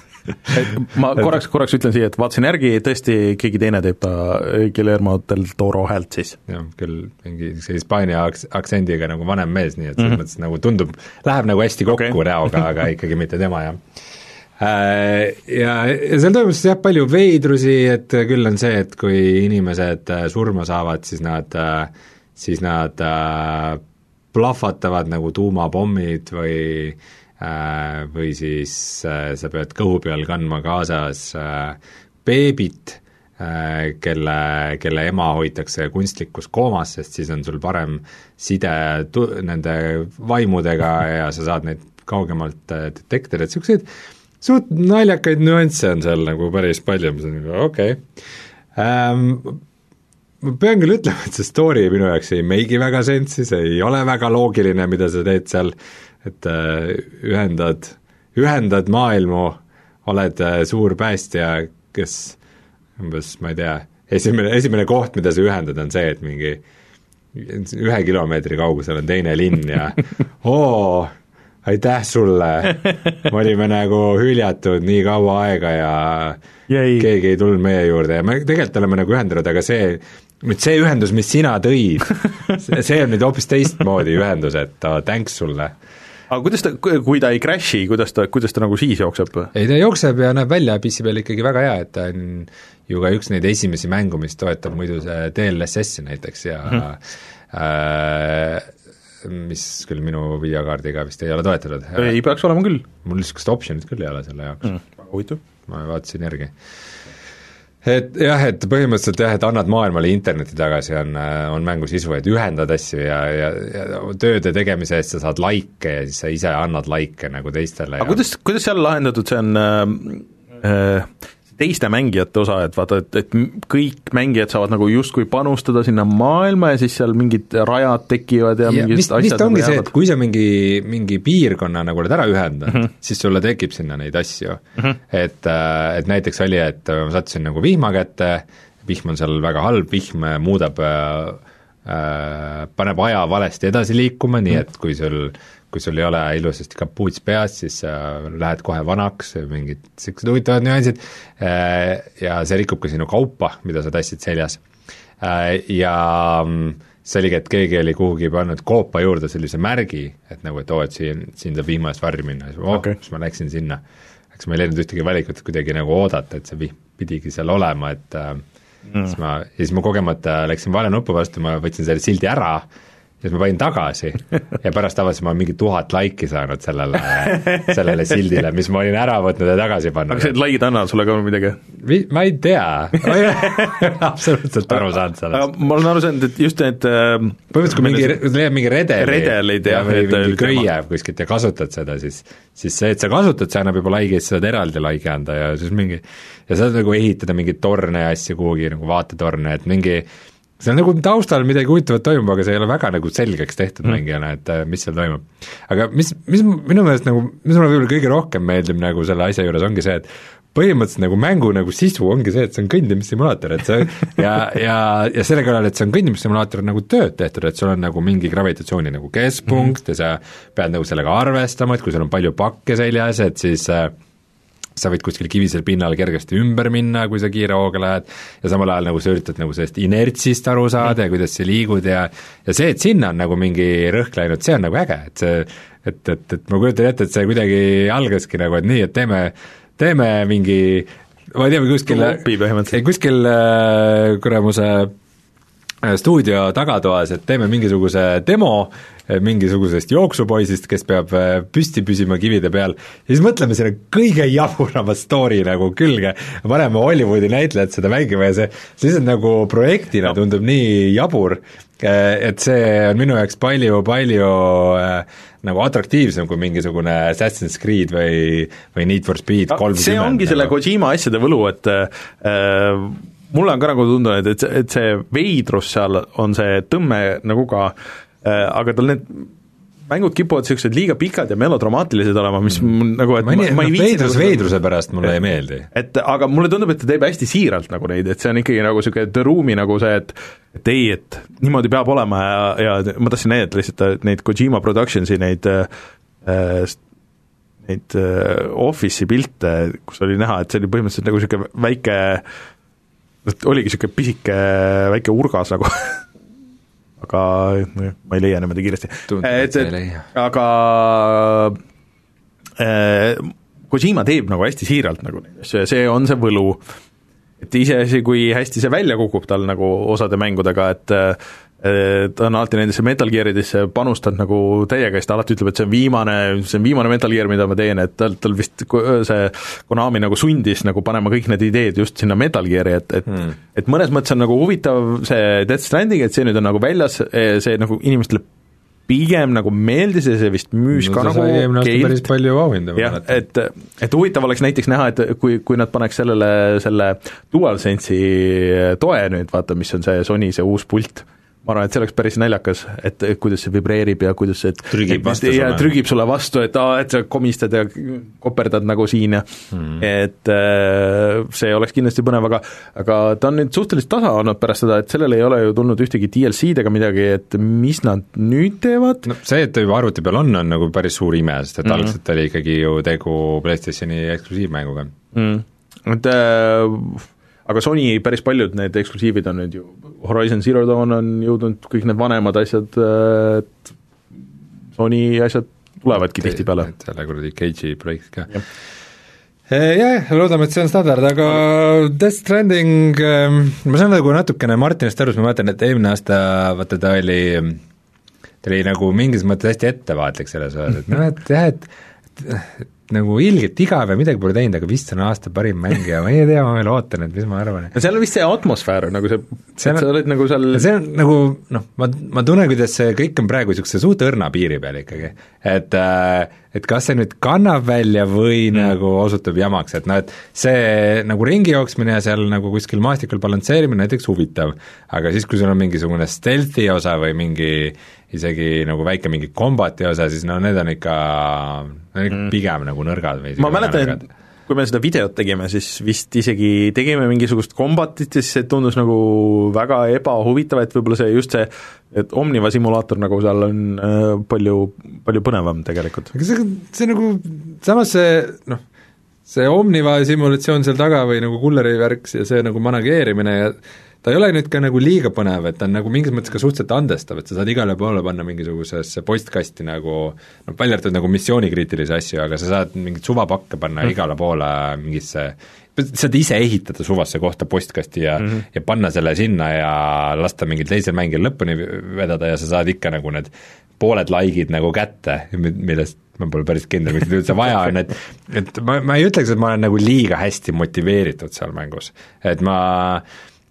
ma korraks, korraks ütlen siia, et vaatasin järgi, tõesti keegi teine teeb ta Guillermo del Toro häält siis. jah, küll mingi see Hispaania aktsendiga nagu vanem mees, nii et selles mm -hmm. mõttes nagu tundub, läheb nagu hästi kokku okay. näoga, aga ikkagi mitte tema, jah äh, ja, ja seal toimus jah, palju veidrusi, et küll on see, et kui inimesed äh, surma saavad, siis nad, äh, siis nad plahvatavad nagu tuumapommid või Äh, või siis äh, sa pead kõhu peal kandma kaasas äh, beebit, kelle, kelle ema hoitakse kunstlikus koomas, sest siis on sul parem side tu-, nende vaimudega ja sa saad neid kaugemalt detektida, et niisuguseid suht naljakaid nüansse on seal nagu päris palju, mis on nagu okei okay. ähm,. Ma pean küll ütlema, et see story minu jaoks ei meigi väga sensi, see ei ole väga loogiline, mida sa teed seal et äh, ühendad, ühendad maailmu, oled äh, suur päästja, kes umbes, ma ei tea, esimene, esimene koht, mida sa ühendad, on see, et mingi ühe kilomeetri kaugusel on teine linn ja oo, aitäh sulle, me olime nagu hüljatud nii kaua aega ja Jäi. keegi ei tulnud meie juurde ja me tegelikult oleme nagu ühendanud, aga see, nüüd see ühendus, mis sina tõid, see on nüüd hoopis teistmoodi ühendus, et oh, thanks sulle aga kuidas ta, kui ta ei crash'i, kuidas ta, kuidas ta nagu siis jookseb? ei, ta jookseb ja näeb välja PC peal ikkagi väga hea, et ta on ju ka üks neid esimesi mängu, mis toetab muidu see DLSS-i näiteks ja mm -hmm. äh, mis küll minu videokaardiga vist ei ole toetatud. ei peaks olema küll. mul niisugust optsionit küll ei ole selle jaoks mm,. huvitav. ma vaatasin järgi et jah, et põhimõtteliselt jah, et annad maailmale interneti tagasi, on, on mängu sisu, et ühendad asju ja, ja, ja tööde tegemise eest sa saad likee ja siis sa ise annad likee nagu teistele. aga ja... kuidas, kuidas seal lahendatud see on äh, äh, teiste mängijate osa, et vaata, et, et kõik mängijad saavad nagu justkui panustada sinna maailma ja siis seal mingid rajad tekivad ja, ja mingid vist, asjad vist ongi nagu see, et kui sa mingi, mingi piirkonna nagu oled ära ühendanud mm, -hmm. siis sulle tekib sinna neid asju mm. -hmm. et, äh, et näiteks oli, et ma sattusin nagu vihma kätte, vihm on seal väga halb, vihm muudab äh, äh, paneb aja valesti edasi liikuma, nii mhm. et kui sul kui sul ei ole ilusasti kapuuts peas, siis sa lähed kohe vanaks, mingid niisugused huvitavad nüansid, äh, ja see rikub ka sinu kaupa, mida sa tassid seljas. Äh, ja mm, see oligi, et keegi oli kuhugi pannud koopa juurde sellise märgi, et nagu, et oo, et siin, siin saab vihma eest varju minna, siis oh okay., siis ma läksin sinna. eks ma ei leidnud ühtegi valikut, kuidagi nagu oodata, et see vihm pidigi seal olema, et äh, mm. siis ma, ja siis ma kogemata läksin vale nupu vastu, ma võtsin selle sildi ära siis ma panin tagasi ja pärast avastasin, ma olen mingi tuhat laiki saanud sellele, sellele sildile, mis ma olin ära võtnud ja tagasi pannud. aga see laid annavad sulle ka midagi? ma ei tea ma ei ole absoluutselt aru saanud sellest. ma olen aru saanud, et just need äh, põhimõtteliselt kui mingi, leiad mingi redeli redelid ja, jah, või et- mingi köie kuskilt ja kasutad seda, siis siis see, et sa kasutad, see annab juba laigi, siis saad eraldi laigi anda ja siis mingi ja saad nagu ehitada mingeid torne ja asju kuhugi nagu vaatetorne, et mingi seal nagu taustal midagi huvitavat toimub, aga see ei ole väga nagu selgeks tehtud mm. mängijana, et äh, mis seal toimub. aga mis, mis minu meelest nagu, mis mulle võib-olla kõige rohkem meeldib nagu selle asja juures, ongi see, et põhimõtteliselt nagu mängu nagu sisu ongi see, et see on kõndimissimulaator, et see ja, ja, ja selle kõrval, et see on kõndimissimulaator, on nagu tööd tehtud, et sul on nagu mingi gravitatsiooni nagu keskpunkt mm -hmm. ja sa pead nagu sellega arvestama, et kui sul on palju pakke seljas, et siis äh, sa võid kuskil kivisel pinnal kergesti ümber minna, kui sa kiire hooga lähed, ja samal ajal nagu sa üritad nagu sellest inertsist aru saada ja kuidas sa liigud ja ja see, et sinna on nagu mingi rõhk läinud, see on nagu äge, et see et, et, et ma kujutan ette, et see kuidagi algaski nagu, et nii, et teeme, teeme mingi ma ei tea, kuskil kuskil äh, kuramuse äh, stuudio tagatoas, et teeme mingisuguse demo mingisugusest jooksupoisist, kes peab äh, püsti püsima kivide peal, ja siis mõtleme selle kõige jaburama story nagu külge, paneme Hollywoodi näitlejad seda mängima ja see, see lihtsalt nagu projektina No. tundub nii jabur, et see on minu jaoks palju, palju äh, nagu atraktiivsem kui mingisugune Assassin's Creed või, või Need for Speed kolmkümmend. see ongi selle Kojima asjade võlu, et äh, mulle on ka nagu tundunud, et, et see veidrus seal on see tõmme nagu ka äh, aga tal need mängud kipuvad niisugused liiga pikad ja melodramaatilised olema, mis mm. nagu, et ma ei, ma noh, ei viitsi veidrus nagu- veidruse pärast mulle ei meeldi. et aga mulle tundub, et ta teeb hästi siiralt nagu neid, et see on ikkagi nagu niisugune Room'i nagu see, et et ei, et niimoodi peab olema ja, ja ma tahtsin näidata lihtsalt neid Kojima Productionsi neid äh, neid äh, Office'i pilte, kus oli näha, et see oli põhimõtteliselt nagu niisugune väike oligi niisugune pisike väike urgas nagu aga nojah, ma ei leia niimoodi kiiresti. Tundub, et et, aga äh, Kojima teeb nagu hästi siiralt nagu neid asju ja see on see võlu, et iseasi, kui hästi see välja kukub tal nagu osade mängudega, et ta on alati nendesse Metal Gearidesse panustanud nagu täiega, siis ta alati ütleb, et see on viimane, see on viimane Metal Gear, mida ma teen, et tal, tal vist see Konami nagu sundis nagu panema kõik need ideed just sinna Metal Geari, et, et Hmm. et mõnes mõttes on nagu huvitav see Death Stranding, et see nüüd on nagu väljas, see nagu inimestele pigem nagu meeldis ja see vist müüs no ka nagu aasta päris palju auhinda, jah, et, et huvitav oleks näiteks näha, et kui, kui nad paneks sellele, selle DualSense'i toe nüüd, vaata, mis on see Sony see uus pult, ma arvan, et see oleks päris naljakas, et kuidas see vibreerib ja kuidas see Trügib vastu sulle. trügib sulle vastu, et aa, et sa komistad ja koperdad nagu siin ja Hmm. et äh, see oleks kindlasti põnev, aga aga ta on nüüd suhteliselt tasa olnud pärast seda, et sellele ei ole ju tulnud ühtegi DLC-d ega midagi, et mis nad nüüd teevad no see, et ta juba arvuti peal on, on nagu päris suur ime, sest et mm -hmm. algselt oli ikkagi ju tegu PlayStationi eksklusiivmänguga. mm.. et äh, aga Sony päris paljud need eksklusiivid on nüüd ju, Horizon Zero Dawn on jõudnud, kõik need vanemad asjad et Sony asjad tulevadki tihtipeale. selle kuradi Cage'i projekt ka Jah.. Jah, loodame, et see on standard, aga Death Stranding, ma saan nagu natukene Martinist aru, sest ma mäletan, et eelmine aasta vaata ta oli, ta oli nagu mingis mõttes hästi ettevaatlik selles osas, et noh, et jah, et nagu ilgelt igav ja midagi pole teinud, aga vist on aasta parim mäng ja ma ei tea, ma veel ootan, et mis ma arvan no seal on vist see atmosfäär nagu see, See sa oled nagu seal see on nagu noh, ma, ma tunnen, kuidas see kõik on praegu niisuguse suht õrna piiri peal ikkagi. et äh, et kas see nüüd kannab välja või mm. nagu osutub jamaks, et noh, et see nagu ringi jooksmine ja seal nagu kuskil maastikul balansseerimine näiteks huvitav, aga siis, kui sul on mingisugune stealth'i osa või mingi isegi nagu väike mingi kombati osa, siis no need on ikka, need on ikka mm. pigem nagu nõrgad või ma mäletan, et kui me seda videot tegime, siis vist isegi tegime mingisugust kombatit ja siis see tundus nagu väga ebahuvitav, et võib-olla see just see, et Omniva simulaator nagu seal on äh, palju, palju põnevam tegelikult. aga see, see nagu, samas see noh, see Omniva simulatsioon seal taga või nagu kulleri värk ja see nagu manageerimine ja ta ei ole nüüd ka nagu liiga põnev, et ta on nagu mingis mõttes ka suhteliselt andestav, et sa saad igale poole panna mingisugusesse postkasti nagu noh, välja arvatud nagu missioonikriitilisi asju, aga sa saad mingeid suvapakke panna mm. igale poole mingisse saad ise ehitada suvasse kohta postkasti ja mm, -hmm. ja panna selle sinna ja lasta mingil teisel mängijal lõpuni vedada ja sa saad ikka nagu need pooled likeid nagu kätte, millest ma pole päris kindel, miks neid üldse vaja on, et et ma, ma ei ütleks, et ma olen nagu liiga hästi motiveeritud seal mängus, et ma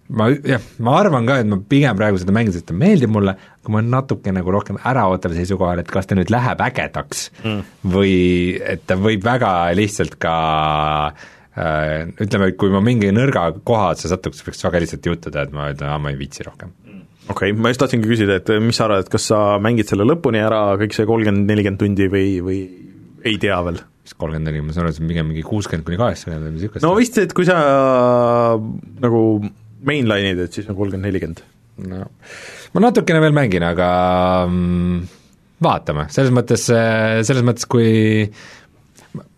ma jah, ma arvan ka, et ma pigem praegu seda mängin, sest ta meeldib mulle, aga ma olen natuke nagu rohkem äraootaval seisukohal, et kas ta nüüd läheb ägedaks mm. või et ta võib väga lihtsalt ka äh, ütleme, et kui ma mingi nõrga koha otsa satuks, võiks väga lihtsalt juhtuda, et ma ütlen, aa, ma ei viitsi rohkem okei okay,, ma just tahtsingi küsida, et mis sa arvad, et kas sa mängid selle lõpuni ära, kõik see kolmkümmend, nelikümmend tundi või, või ei tea veel? mis kolmkümmend neli, ma saan aru, et see on pigem mingi kuuskümmend kuni kaheksakümmend või midagi niisugust. no vist, et kui sa nagu mainline'id, et siis on kolmkümmend, nelikümmend. no ma natukene veel mängin, aga mm, vaatame, selles mõttes, selles mõttes, kui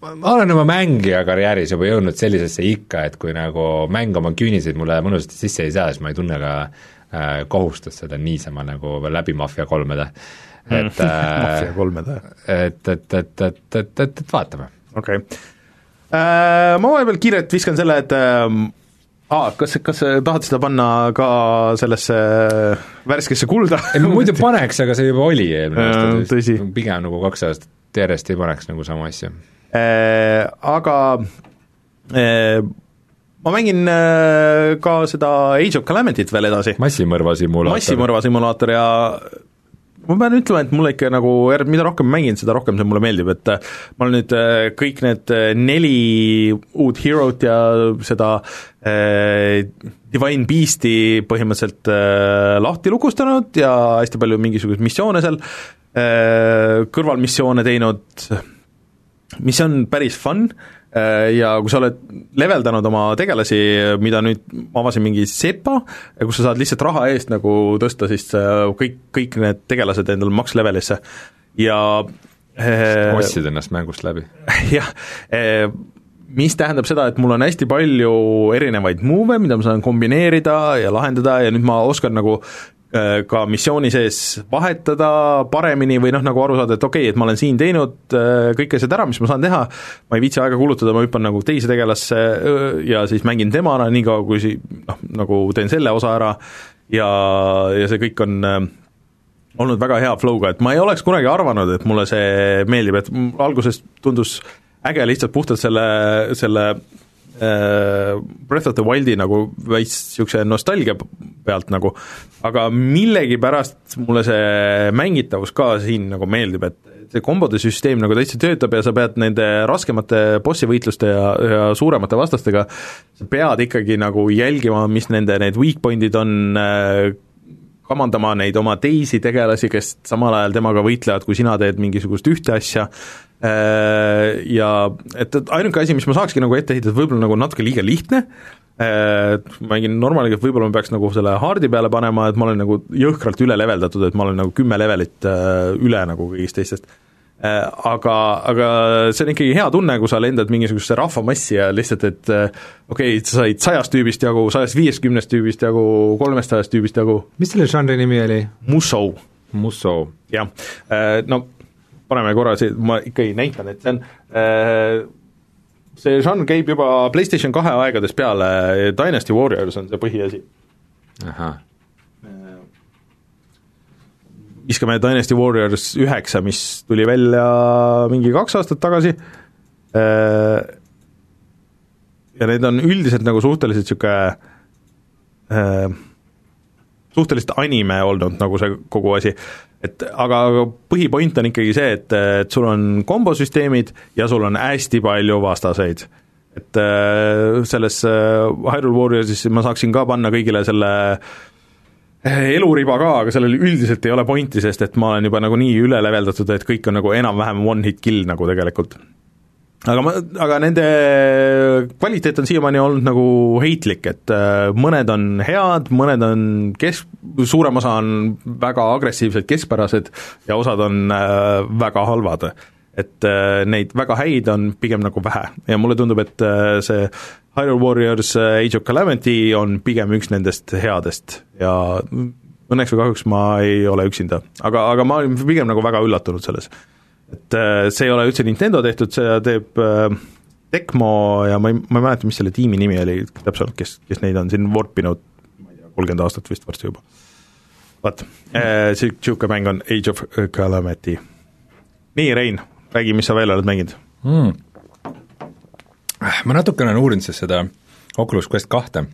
ma olen oma mängija karjääris juba jõudnud sellisesse ikka, et kui nagu mäng oma küüniseid mulle mõnusasti sisse ei saa, siis ma ei tunne ka äh, kohustust seda niisama nagu läbi Mafia kolmeda. et Mafia kolmeda. et, et, et, et, et, et, et vaatame. okei okay. äh,. Ma vahepeal kiirelt viskan selle, et äh, aa, kas, kas tahad seda panna ka sellesse värskesse kulda? ei, ma muidu paneks, aga see juba oli eelmine aasta, pigem nagu kaks aastat järjest ei paneks nagu sama asja äh,. Aga äh, ma mängin äh, ka seda Age of Calamity't veel edasi. massimõrva simulaator. massimõrva simulaator ja ma pean ütlema, et mulle ikka nagu, mida rohkem mängin, seda rohkem see mulle meeldib, et äh, ma olen nüüd äh, kõik need äh, neli uut Hero't ja seda äh, Divine Beast'i põhimõtteliselt äh, lahti lukustanud ja hästi palju mingisuguseid missioone seal äh,, kõrvalmissioone teinud, mis on päris fun Äh, ja kui sa oled leveldanud oma tegelasi, mida nüüd ma avasin mingi sepa, kus sa saad lihtsalt raha eest nagu tõsta siis äh, kõik, kõik need tegelased endale max-levelisse ja äh, ostsid ennast mängust läbi. jah, mis tähendab seda, et mul on hästi palju erinevaid move'e, mida ma saan kombineerida ja lahendada ja nüüd ma oskan nagu Äh, ka missiooni sees vahetada paremini või noh, nagu aru saada, et okei okay,, et ma olen siin teinud äh, kõik asjad ära, mis ma saan teha, ma ei viitsi aega kulutada, ma hüppan nagu teise tegelasse äh, ja siis mängin temana, niikaua kui si-, noh, nagu teen selle osa ära ja, ja see kõik on olnud väga hea flow'ga, et ma ei oleks kunagi arvanud, et mulle see meeldib, et alguses tundus äge lihtsalt puhtalt selle, selle Äh, Breath of the Wildi nagu veits niisuguse nostalgia pealt nagu, aga millegipärast mulle see mängitavus ka siin nagu meeldib, et see kombode süsteem nagu täitsa töötab ja sa pead nende raskemate bossi võitluste ja, ja suuremate vastastega, sa pead ikkagi nagu jälgima, mis nende need weak point'id on äh,, kamandama neid oma teisi tegelasi, kes samal ajal temaga võitlevad, kui sina teed mingisugust ühte asja, Äh, ja et, et ainuke asi, mis ma saakski nagu ette heita, et võib-olla nagu natuke liiga lihtne, äh, mängin normaaliga, et võib-olla ma peaks nagu selle hard'i peale panema, et ma olen nagu jõhkralt üle leveldatud, et ma olen nagu kümme levelit äh, üle nagu kõigist teistest. Aga, aga see on ikkagi hea tunne, kui sa lendad mingisugusesse rahvamassi ja lihtsalt, et okei okay,, sa said sajast tüübist jagu, sajast viiekümnest tüübist jagu, kolmestajast tüübist jagu. mis selle žanri nimi oli? Musou. Musou. jah, no paneme korra see, ma ikkagi näitan, et see on äh, see žanr käib juba PlayStation kahe aegadest peale, Dynasty Warriors on see põhiasi. ahah. Viskame Dynasty Warriors üheksa, mis tuli välja mingi kaks aastat tagasi, äh, ja need on üldiselt nagu suhteliselt niisugune äh, suhteliselt anime olnud nagu see kogu asi, et aga põhipoint on ikkagi see, et, et sul on kombosüsteemid ja sul on hästi palju vastaseid. et äh, selles Hyrule Warriorsis ma saaksin ka panna kõigile selle äh, eluriba ka, aga sellel üldiselt ei ole pointi, sest et ma olen juba nagu nii üle leveldatud, et kõik on nagu enam-vähem one hit kill nagu tegelikult aga ma, aga nende kvaliteet on siiamaani olnud nagu heitlik, et äh, mõned on head, mõned on kesk, suurem osa on väga agressiivsed, keskpärased ja osad on äh, väga halvad. Et äh, neid väga häid on pigem nagu vähe ja mulle tundub, et äh, see Hyrule Warriors äh, Age of Calamity on pigem üks nendest headest ja õnneks või kahjuks ma ei ole üksinda, aga, aga ma olin pigem nagu väga üllatunud selles. et see ei ole üldse Nintendo tehtud, seda teeb Tecmo ja ma ei, ma ei mäleta, mis selle tiimi nimi oli täpselt, kes, kes neid on siin vorpinud, ma ei tea, kolmkümmend aastat vist varsti juba. vot, niisugune mäng on Age of Calamity. nii, Rein, räägi, mis sa veel oled mänginud mm.? ma natukene olen uurinud seda Oculus Quest kahte,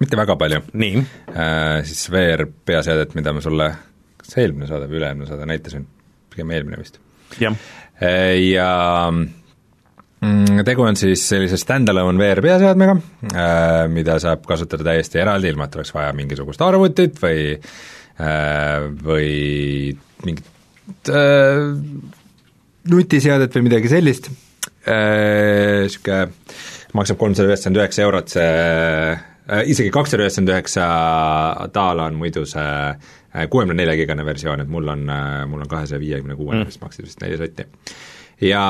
mitte väga palju. nii äh,? Siis VR peaseadet, mida ma sulle, kas eelmine saade või üle-eelmine saade näitasin, pigem eelmine vist. jah äh,. Ja mm, tegu on siis sellise stand-alone VR peaseadmega äh,, mida saab kasutada täiesti eraldi, ilma et oleks vaja mingisugust arvutit või äh, või mingit äh, nutiseadet või midagi sellist, niisugune maksab kolmsada üheksakümmend üheksa eurot see äh,, isegi kakssada üheksakümmend üheksa daala on muidu see äh, kuuekümne nelja gigane versioon, et mul on, mul on kahesaja viiekümne kuuene, mis maksis vist neli sotti. ja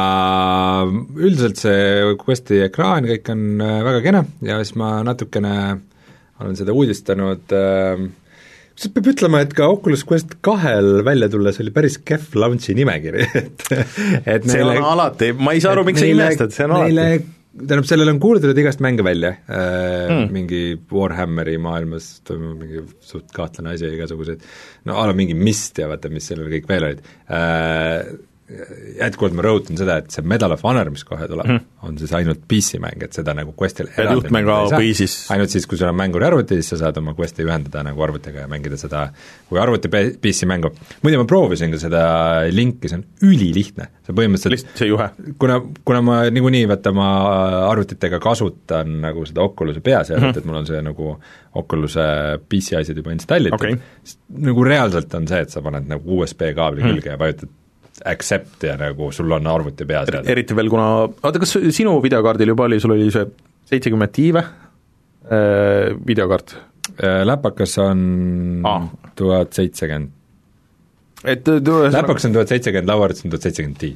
üldiselt see Questi ekraan, kõik on äh, väga kena ja siis ma natukene olen seda uudistanud äh, siis peab ütlema, et ka Oculus Quest kahel välja tulles oli päris kehv launch'i nimekiri, et et see neile, on alati, ma ei saa aru, miks sa imestad, see on neile, alati. tähendab, sellele on kuulutatud igast mänge välja hmm., mingi Warhammeri maailmas toimub mingi suht kahtlane asi ja igasuguseid no a la mingi Mist ja vaata, mis sellel kõik veel olid äh,, jätkuvalt ma rõhutan seda, et see Medal of Honor, mis kohe tuleb mm, -hmm. on siis ainult PC-mäng, et seda nagu Questil pead juhtme ka PC-s. ainult siis, kui sul on mängur arvuti, siis sa saad oma Questi ühendada nagu arvutiga ja mängida seda kui arvuti PC mängu. muide, ma proovisin ka seda linki, see on ülilihtne, sa põhimõtteliselt lihtsalt see juhe? kuna, kuna ma niikuinii vaata ma arvutitega kasutan nagu seda Oculus'e peaseadet mm, -hmm. et mul on see nagu Oculus'e PC asjad juba installitud okay., nagu reaalselt on see, et sa paned nagu USB kaabli mm -hmm. külge ja vajutad accept ja nagu sul on arvuti peas er,. eriti veel, kuna, oota, kas sinu videokaardil juba oli, sul oli see seitsekümmend Ti või äh,, videokaart? Äh, läpakas on tuhat seitsekümmend et läpaks on tuhat seitsekümmend, lauaarvutis on tuhat seitsekümmend Ti.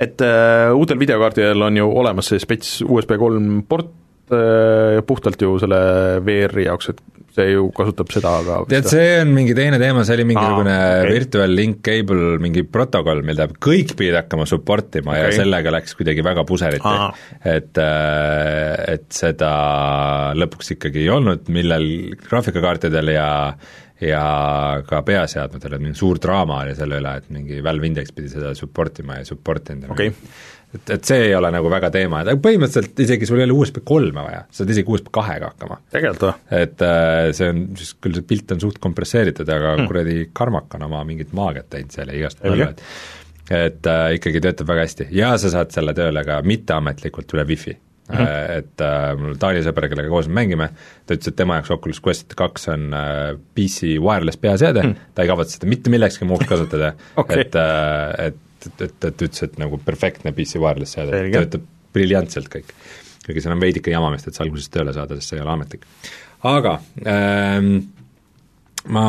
et äh, uutel videokaartidel on ju olemas see spets USB kolm port äh, puhtalt ju selle VR-i jaoks, et see ju kasutab seda, aga tead, see on mingi teine teema, see oli mingisugune ah, okay. virtual link cable mingi protokoll, mida kõik pidid hakkama support ima okay. ja sellega läks kuidagi väga puseriti ah.. et, äh, et seda lõpuks ikkagi ei olnud, millel graafikakaartidel ja ja ka peaseadmetel, et mingi suur draama oli selle üle, et mingi Valve Index pidi seda support ima ja ei support inud okay et, et see ei ole nagu väga teema, et põhimõtteliselt isegi sul ei ole USB kolme vaja, sa saad isegi USB kahega hakkama. tegelikult või? et äh, see on, siis küll see pilt on suht kompresseeritud, aga hmm. kuradi Karmak on oma mingit maagiat teinud seal ja igast palju, et et äh, ikkagi töötab väga hästi ja sa saad selle tööle ka mitteametlikult üle wifi mm. -hmm. et äh, mul Taani sõber, kellega koos me mängime, ta ütles, et tema jaoks Oculus Quest kaks on äh, PC wireless peaseade mm, -hmm. ta ei kavatse seda mitte millekski muuks kasutada okay., et äh,, et et, et, et ütles, et nagu perfektne PC wireless seade, töötab briljantselt kõik. kuigi seal on veidike jama vist, et see alguses tööle saada, sest see ei ole ametlik. aga ähm, ma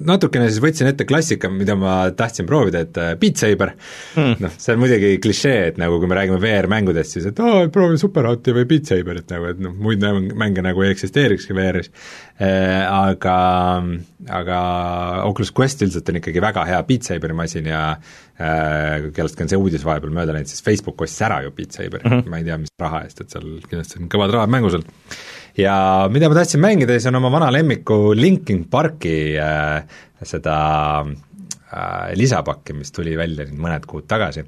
natukene siis võtsin ette klassika, mida ma tahtsin proovida, et äh, Beat Saber mm., noh, see on muidugi klišee, et nagu kui me räägime VR-mängudest, siis et aa, proovi Superhoti või Beat Saberit nagu, et noh, muid mänge nagu ei eksisteerikski VR-is äh,, aga, aga Oculus Quest üldiselt on ikkagi väga hea Beat Saberi masin ja äh, kellestki on see uudis vahepeal mööda läinud, siis Facebook ostis ära ju Beat Saberi mm, -hmm. ma ei tea, mis raha eest, et seal kindlasti on kõvad rahad mängus olnud ja mida ma tahtsin mängida, siis on oma vana lemmiku Linkin Parki äh, seda äh, lisapakki, mis tuli välja nüüd mõned kuud tagasi.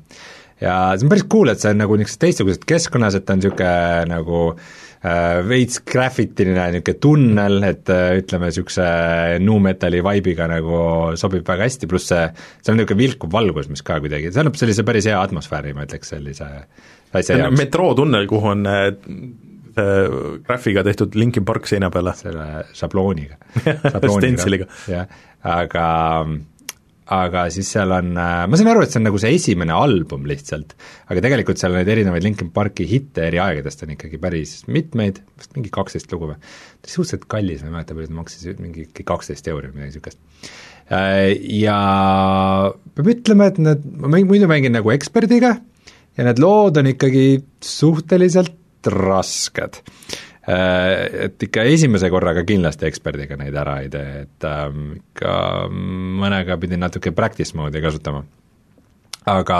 ja see on päris cool, et see on nagu niisuguses teistsuguses keskkonnas, et ta on niisugune nagu äh, veits graffitiline niisugune tunnel, et äh, ütleme, niisuguse nu metal'i vibe'iga nagu sobib väga hästi, pluss see, see on niisugune vilkuv valgus, mis ka kuidagi, see annab sellise päris hea atmosfääri, ma ütleks, sellise asja jaoks. metrootunnel, kuhu on Äh, graafiga tehtud Linkin Park seina peale. selle šablooniga stentsiliga. jah, aga aga siis seal on, ma sain aru, et see on nagu see esimene album lihtsalt, aga tegelikult seal neid erinevaid Linkin Parki hitte eri aegadest on ikkagi päris mitmeid, vist mingi kaksteist lugu või. ta oli suhteliselt kallis, ma ei mäleta, palju ta maksis, mingi kaksteist euri või midagi niisugust. Ja peab ütlema, et need, ma muidu mängin nagu eksperdiga ja need lood on ikkagi suhteliselt rasked Äh, et ikka esimese korraga kindlasti eksperdiga neid ära ei tee, et ähm, ikka mõnega pidin natuke practice mode'i kasutama. aga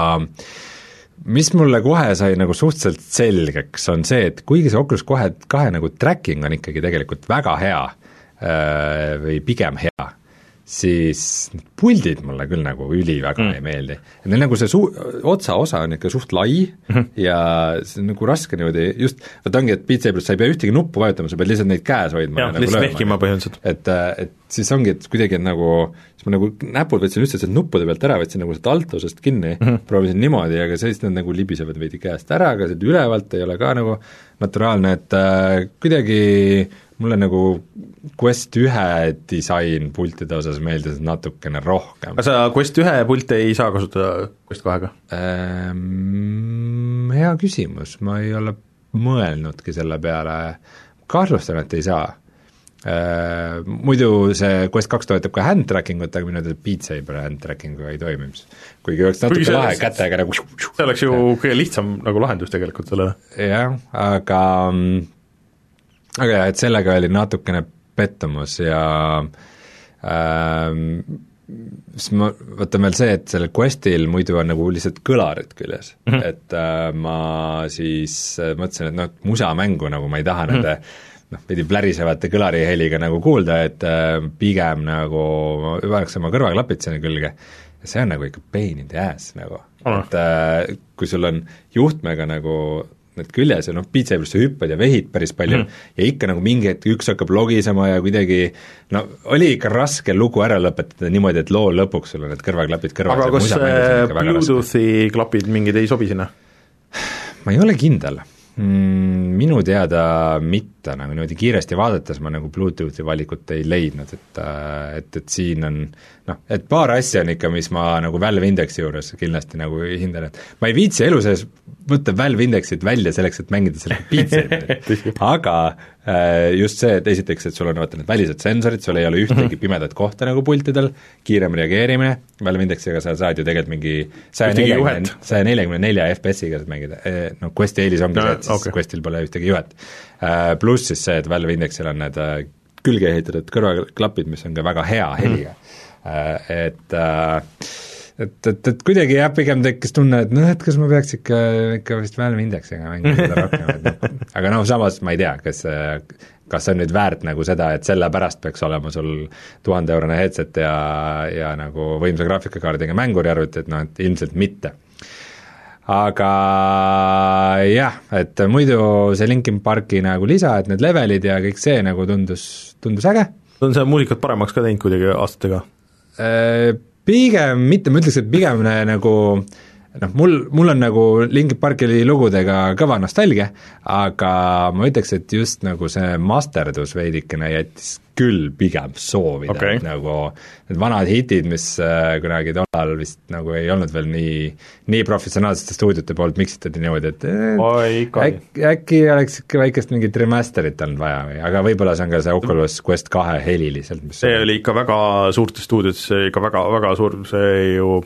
mis mulle kohe sai nagu suhteliselt selgeks, on see, et kuigi see Oculus kohe, kahe nagu tracking on ikkagi tegelikult väga hea äh, või pigem hea, siis need puldid mulle küll nagu üliväga mm. ei meeldi. neil nagu see suu-, otsaosa on ikka suht lai mm -hmm. ja see on nagu raske niimoodi just, vot ongi, et Beat Saberis sa ei pea ühtegi nuppu vajutama, sa pead lihtsalt neid käes hoidma jah, nagu lihtsalt vehkima põhimõtteliselt. et, et siis ongi, et kuidagi nagu, siis ma nagu näpud võtsin üldse sealt nuppude pealt ära, võtsin nagu sealt altusest kinni mm, -hmm. proovisin niimoodi, aga siis nad nagu libisevad veidi käest ära, aga sealt ülevalt ei ole ka nagu naturaalne, et äh, kuidagi mulle nagu Quest ühe disain pultide osas meeldis natukene rohkem. aga sa Quest ühe pilte ei saa kasutada Quest kahega ähm,? Hea küsimus, ma ei ole mõelnudki selle peale, kahtlustan, et ei saa äh,. Muidu see Quest kaks toetab ka hand tracking ut, aga minu teada Beat Saber hand tracking uga ei toimi, mis kuigi oleks natuke see, lahe kätega nagu see oleks ju kõige lihtsam nagu lahendus tegelikult sellele. jah, aga mm, aga jah, et sellega oli natukene pettumus ja ähm, siis ma, võtan veel see, et sellel Questil muidu on nagu lihtsalt kõlarid küljes mm, -hmm. et äh, ma siis äh, mõtlesin, et noh, musamängu nagu ma ei taha mm -hmm. nende noh, veidi plärisevate kõlariheliga nagu kuulda, et äh, pigem nagu ma paneks oma kõrvaklapid sinna külge ja see on nagu ikka pain in the ass nagu oh., et äh, kui sul on juhtmega nagu need küljes ja noh, sa hüppad ja vehid päris palju mm. ja ikka nagu mingi hetk üks hakkab logisema ja kuidagi no oli ikka raske lugu ära lõpetada niimoodi, et loo lõpuks sul on need kõrvaklapid kõrvas aga kas Bluetoothi klapid mingid ei sobi sinna? ma ei ole kindel mm,? Minu teada mitte, nagu niimoodi kiiresti vaadates ma nagu Bluetoothi valikut ei leidnud, et äh, et, et siin on noh, et paar asja on ikka, mis ma nagu Valve Indexi juures kindlasti nagu hindan, et ma ei viitsi elu sees võtta Valve Indexit välja selleks, et mängida sellega Beat Saberit aga äh, just see, et esiteks, et sul on vaata need välised sensorid, sul ei ole ühtegi mhm. pimedat kohta nagu pultidel, kiirem reageerimine, Valve Indexiga sa saad ju tegelikult mingi saja neljakümne, saja neljakümne nelja FPS-iga saad mängida, no Questi eelis ongi no, see, et siis okay. Questil pole ühtegi juhet. Äh, pluss siis see, et Valve Indexil on need äh, külge ehitatud kõrvaklapid, mis on ka väga hea heliga mm., et äh, et, et, et kuidagi jah, pigem tekkis tunne, et noh, et kas ma peaks ikka, ikka vist Valve Indexiga mängima seda rohkem, et noh, aga noh, samas ma ei tea, kas kas see on nüüd väärt nagu seda, et sellepärast peaks olema sul tuhandeeurone headset ja, ja nagu võimsa graafikakaardiga mänguriarvuti, et noh, et ilmselt mitte aga jah, et muidu see Linkin Parki nagu lisa, et need levelid ja kõik see nagu tundus, tundus äge. on see muusikat paremaks ka teinud kuidagi aastatega? Äh, pigem mitte, ma ütleks, et pigem nagu noh, mul, mul on nagu Linkin Parki lugudega kõva nostalgia, aga ma ütleks, et just nagu see masterdus veidikene jättis küll pigem soovida okay., et nagu need vanad hitid, mis äh, kunagi tollal vist nagu ei olnud veel nii, nii professionaalsete stuudiote poolt miksitud niimoodi, et äh, äkki, äkki oleks ikka väikest mingit remaster'it olnud vaja või, aga võib-olla see on ka see Oculus Quest kahe heli lihtsalt, mis see oli ikka väga suurtes stuudiotes, see ikka väga, väga suur, see ju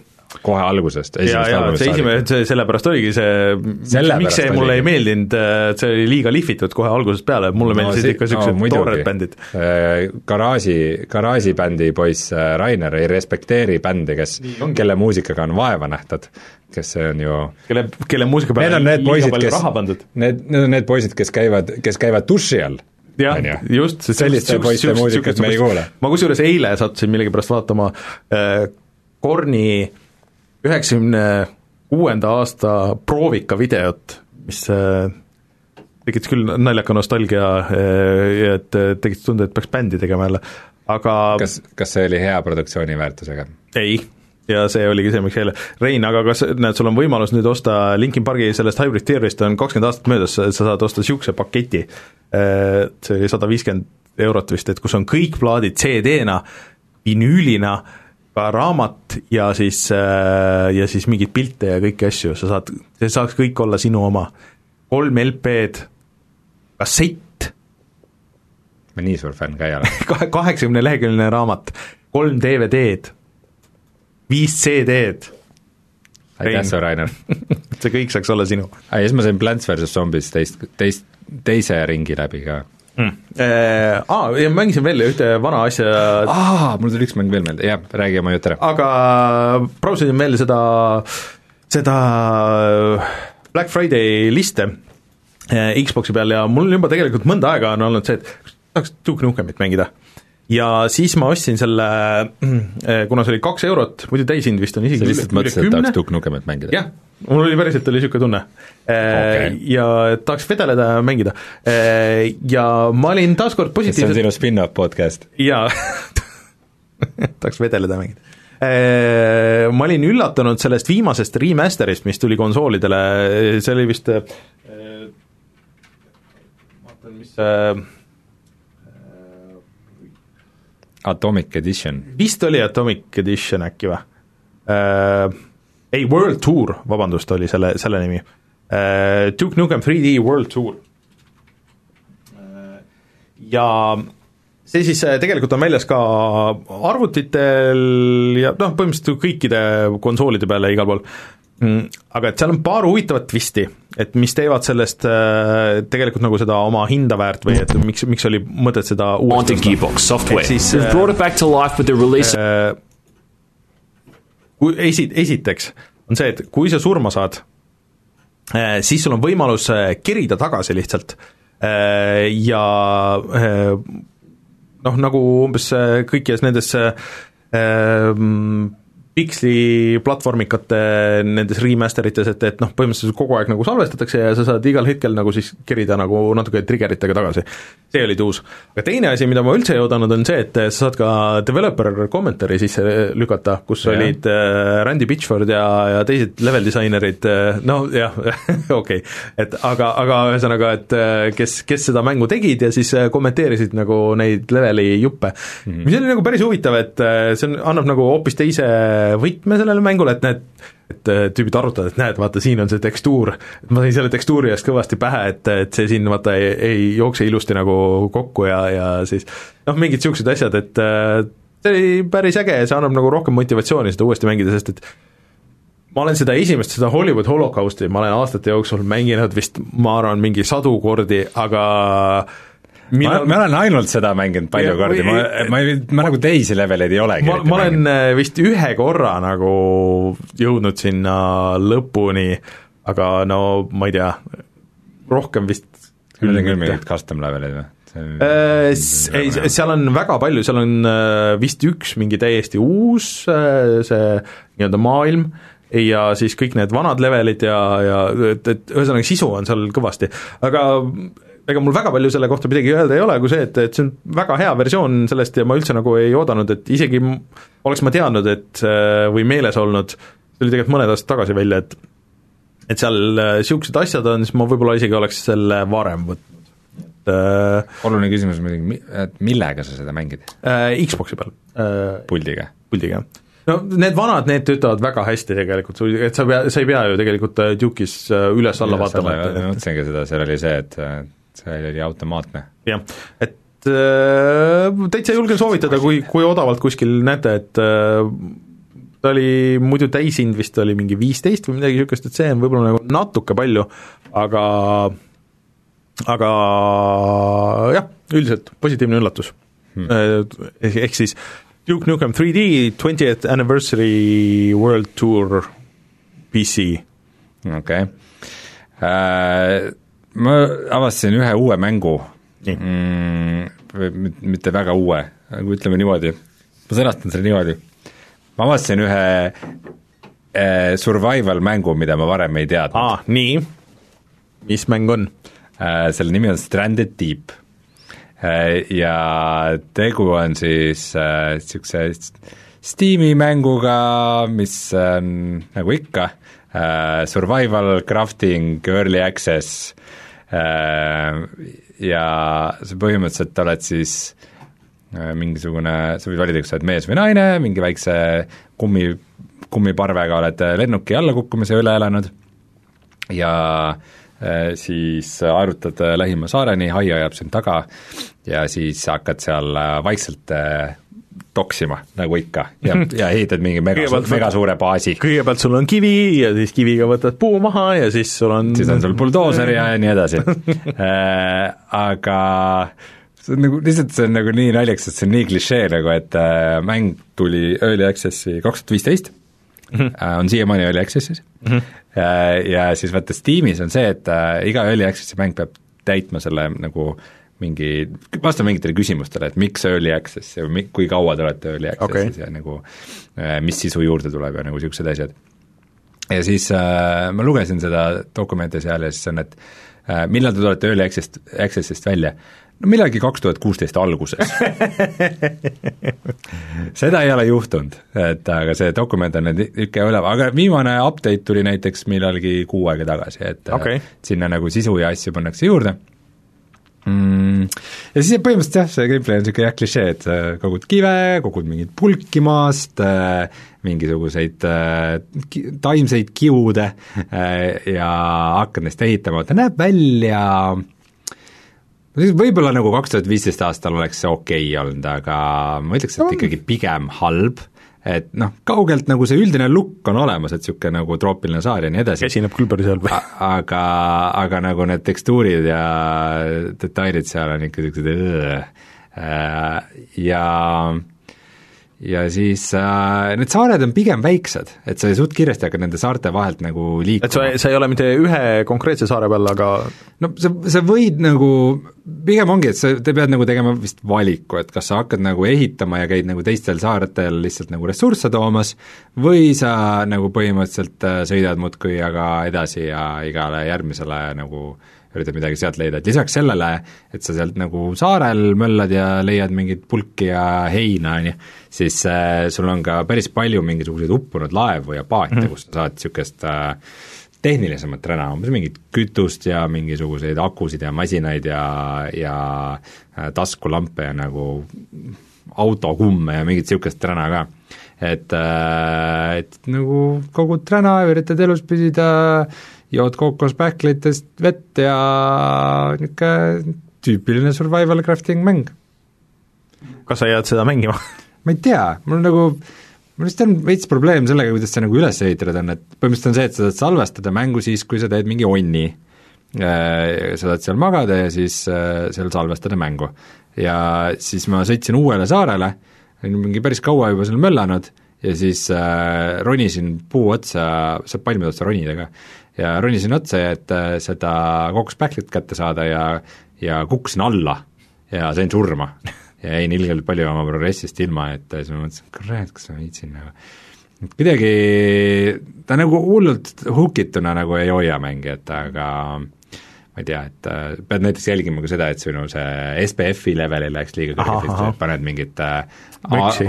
kohe algusest, esimesest albumist see esimene, see sellepärast oligi see, miks see mulle oli. ei meeldinud, et see oli liiga lihvitud kohe algusest peale, mulle no, meeldisid ikka niisugused no, toored bändid. Äh, garaaži, garaažibändi poiss äh, Rainer ei respekteeri bände, kes, kelle muusikaga on vaeva nähtud, kes see on ju kelle, kelle muusika peale on liiga palju kes, raha pandud. Need, need on need poisid, kes käivad, kes käivad duši all jah, just, selliste poiste muusikat me ei kuule. ma kusjuures eile sattusin millegipärast vaatama äh, Korni äh, üheksakümne kuuenda aasta proovika videot, mis äh, tekitas küll naljaka nostalgia äh, ja et äh, tekitas tunde, et peaks bändi tegema jälle, aga kas, kas see oli hea produktsiooni väärtusega? ei, ja see oligi see, miks eile, Rein, aga kas, näed, sul on võimalus nüüd osta Linkin Pargi sellest Hybrid Theory'st on kakskümmend aastat möödas, sa saad osta niisuguse paketi, see oli sada viiskümmend eurot vist, et kus on kõik plaadid CD-na, vinüülina, ka raamat ja siis, ja siis mingeid pilte ja kõiki asju, sa saad, see saaks kõik olla sinu oma. kolm LP-d, kassett. ma nii suur fänn ka ei ole kahe, kaheksakümne leheküljeline raamat, kolm DVD-d, viis CD-d. aitäh sulle, Rainer see kõik saaks olla sinu. ja siis ma sain Plants versus Zombies teist, teist, teise ringi läbi ka mm.. Aa, ja mängisin veel ühte vana asja. aa, mul tuli üks mäng veel meelde, jah, räägi oma jutt ära. aga brausisin veel seda, seda Black Friday liste äh, Xbox'i peal ja mul juba tegelikult mõnda aega on olnud see, et tahaks Duke Nukemit mängida ja siis ma ostsin selle, äh, kuna see oli kaks eurot, muidu täishind vist on isegi sa lihtsalt mõtlesid, et tahaks Duke Nukemit mängida? jah, mul oli päriselt oli niisugune tunne okay.. ja tahaks vedeleda ja mängida. ja ma olin taaskord positiivselt see on sinu spin-off podcast? jaa tahaks vedeleda ja mängida. Ma olin üllatunud sellest viimasest remaster'ist, mis tuli konsoolidele, see oli vist vaatan, mis see Atomic Edition. vist oli Atomic Edition äkki või äh,? ei, World Tour, vabandust, oli selle, selle nimi äh,. Duke Nukem 3D World Tour äh,. ja see siis äh, tegelikult on väljas ka arvutitel ja noh, põhimõtteliselt kõikide konsoolide peale igal pool Mm, aga et seal on paar huvitavat twisti, et mis teevad sellest äh, tegelikult nagu seda oma hinda väärt või et miks, miks oli mõtet seda uuesti Gearbox software. Siis, They've brought it back to life with the release äh, kui esi-, esiteks on see, et kui sa surma saad äh,, siis sul on võimalus kerida tagasi lihtsalt äh, ja äh, noh, nagu umbes kõikides nendes äh, piksli platvormikate nendes remaster ites, et, et noh, põhimõtteliselt kogu aeg nagu salvestatakse ja sa saad igal hetkel nagu siis kerida nagu natuke triggeritega tagasi. see oli tuus. aga teine asi, mida ma üldse ei oodanud, on see, et sa saad ka developer kommentaari sisse lükata, kus ja. olid äh, Randy Pitchford ja, ja teised level disainerid äh,, no jah okei okay., et aga, aga ühesõnaga, et äh, kes, kes seda mängu tegid ja siis äh, kommenteerisid nagu neid leveli juppe mm, -hmm. mis oli nagu päris huvitav, et see on, annab nagu hoopis teise võtme sellele mängule, et need et tüübid arutavad, et näed, vaata, siin on see tekstuur, ma sain selle tekstuuri eest kõvasti pähe, et, et see siin vaata ei, ei jookse ilusti nagu kokku ja, ja siis noh, mingid niisugused asjad, et see oli päris äge ja see annab nagu rohkem motivatsiooni seda uuesti mängida, sest et ma olen seda esimest, seda Hollywood Holocausti, ma olen aastate jooksul mänginud vist, ma arvan, mingi sadu kordi, aga äh, Mina... ma, ma olen ainult seda mänginud palju ja, kordi, ma, ma ei, ma nagu teisi leveleid ei olegi ma, ma olen mänginud. Äh, vist ühe korra nagu jõudnud sinna lõpuni, aga no ma ei tea, rohkem vist küll mingid custom levelid või? Äh, ei, seal on väga palju, seal on äh, vist üks mingi täiesti uus see nii-öelda maailm ja siis kõik need vanad levelid ja, ja et, et ühesõnaga sisu on seal kõvasti, aga ega mul väga palju selle kohta midagi öelda ei ole, kui see, et, et see on väga hea versioon sellest ja ma üldse nagu ei oodanud, et isegi oleks ma teadnud, et või meeles olnud, see oli tegelikult mõned aastad tagasi välja, et et seal niisugused äh, asjad on, siis ma võib-olla isegi oleks selle varem võtnud, et äh, oluline küsimus muidugi, et millega sa seda mängid äh,? Xbox'i peal äh,. puldiga? puldiga, no need vanad, need töötavad väga hästi tegelikult, et sa pea, sa ei pea ju tegelikult äh, Duke'is üles-alla vaatama. ma mõtlesingi seda, seal oli see, et see oli automaatne. jah, et äh, täitsa julgen soovitada, kui, kui odavalt kuskil näete, et äh, ta oli muidu täishind vist oli mingi viisteist või midagi niisugust, et see on võib-olla nagu natuke palju, aga aga jah, üldiselt positiivne üllatus hmm.. Äh, ehk siis Duke Nukem 3D twentieth anniversary world tour PC. okei okay. uh, ma avastasin ühe uue mängu. Mm,, mitte väga uue, aga ütleme niimoodi, ma sõnastan selle niimoodi, ma avastasin ühe äh, survival mängu, mida ma varem ei teadnud. aa, nii, mis mäng on? Äh,? Selle nimi on Stranded Deep. Äh, ja tegu on siis niisuguse äh, Steam'i mänguga, mis on nagu ikka äh,, survival, crafting, early access Äh, ja sa põhimõtteliselt oled siis mingisugune, sa võid valida, kas sa oled mees või naine, mingi väikse kummi, kummiparvega oled lennuki allakukkumise üle elanud. Ja äh, siis aerutad lähima saareni, hai ajab sind taga ja siis hakkad seal vaikselt toksima, nagu ikka, ja, ja ehitad mingi mega, mega suure baasi. kõigepealt sul on kivi ja siis kiviga võtad puu maha ja siis sul on siis on sul buldooser ja nii edasi äh, aga see on nagu, lihtsalt see on nagu nii naljakas, et see on nii klišee nagu, et äh, mäng tuli Early Access'i kaks tuhat viisteist, mhm. äh, on siiamaani Early Access'is mm, -hmm. ja siis vaata Steamis on see, et äh, iga Early Access'i mäng peab täitma selle nagu äh, mingi, vastama mingitele küsimustele, et miks early access ja mi-, kui kaua te olete early access'is okay. ja nagu äh, mis sisu juurde tuleb ja nagu niisugused asjad. ja siis äh, ma lugesin seda dokumenti seal ja siis on, et äh, millal te tulete early access, access'ist välja? no millalgi kaks tuhat kuusteist alguses seda ei ole juhtunud, et aga see dokument on nüüd ikka üleval, aga viimane update tuli näiteks millalgi kuu aega tagasi, et okay. sinna nagu sisu ja asju pannakse juurde mm,. Ja siis põhimõtteliselt jah, see gameplay on niisugune jah, klišee, et sa kogud kive, kogud mingit pulki maast äh,, mingisuguseid äh, taimseid kiude äh, ja hakkad neist ehitama, ta näeb välja. Võib-olla nagu kaks tuhat viisteist aastal oleks see okei okay olnud, aga ma ütleks, et ikkagi pigem halb et noh, kaugelt nagu see üldine look on olemas, et niisugune nagu troopiline saar ja nii edasi. esineb küll päris halb. aga, aga nagu need tekstuurid ja detailid seal on ikka niisugused äh, ja ja siis äh, need saared on pigem väiksed, et sa suht kiiresti hakkad nende saarte vahelt nagu liikuma. et sa, sa ei ole mitte ühe konkreetse saare peal, aga no sa, sa võid nagu, pigem ongi, et sa, te pead nagu tegema vist valiku, et kas sa hakkad nagu ehitama ja käid nagu teistel saartel lihtsalt nagu ressursse toomas või sa nagu põhimõtteliselt äh, sõidad muudkui aga edasi ja igale järgmisele nagu äh, üritad midagi sealt leida, et lisaks sellele, et sa sealt nagu saarel möllad ja leiad mingit pulki ja heina, on ju, siis äh, sul on ka päris palju mingisuguseid uppunud laevu ja paate mm, -hmm. kus sa saad niisugust äh, tehnilisemat räna, umbes mingit kütust ja mingisuguseid akusid ja masinaid ja, ja äh, taskulampe ja nagu autokumme ja mingit niisugust räna ka. et äh,, et nagu kogud räna, üritad elus püsida äh,, jood kookospähklitest vett ja niisugune tüüpiline survival crafting mäng. kas sa jääd seda mängima ma ei tea, mul nagu, mul vist on veits probleem sellega, kuidas see nagu üles ehitatud on, et põhimõtteliselt on see, et sa saad salvestada mängu siis, kui sa teed mingi onni, äh, sa saad seal magada ja siis äh, seal salvestada mängu. ja siis ma sõitsin uuele saarele, olin mingi päris kaua juba seal möllanud ja siis äh, ronisin puu otsa, saab palmide otsa ronida ka, ja ronisin otsa, et äh, seda kokospähklit kätte saada ja, ja kukkusin alla ja sain surma. Ja jäin ilgelt palju oma progressist ilma, et äh, siis ma mõtlesin, kurat, kas ma viitsin nagu et kuidagi ta nagu hullult hukituna nagu ei hoia mängijat, aga ma ei tea, et äh, pead näiteks jälgima ka seda, et sinu see SPF-i level ei läheks liiga kõrgeks, et paned mingit äh,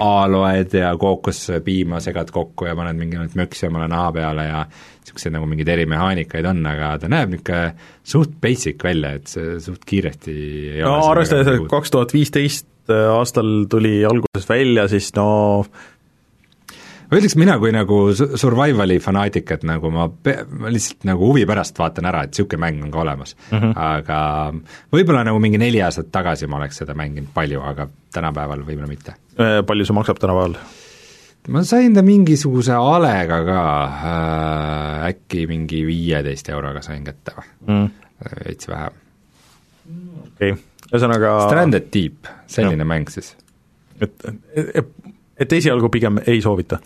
aaloed ja kookospiima segad kokku ja paned mingi möksi omale naha peale ja niisuguseid nagu mingeid erimehaanikaid on, aga ta näeb niisugune suht basic välja, et see suht kiiresti ei no arvestades, et kaks tuhat viisteist aastal tuli alguses välja, siis no ma ütleks, mina kui nagu survival'i fanaatik, et nagu ma, pe-, ma lihtsalt nagu huvi pärast vaatan ära, et niisugune mäng on ka olemas mm. -hmm. aga võib-olla nagu mingi neli aastat tagasi ma oleks seda mänginud palju, aga tänapäeval võib-olla mitte. Äh, palju see maksab tänapäeval? ma sain ta mingisuguse alega ka äh,, äkki mingi viieteist euroga sain kätte või mm., veits vähem. okei okay., ühesõnaga Stranded Deep, selline no. mäng siis. et, et, et esialgu pigem ei soovita?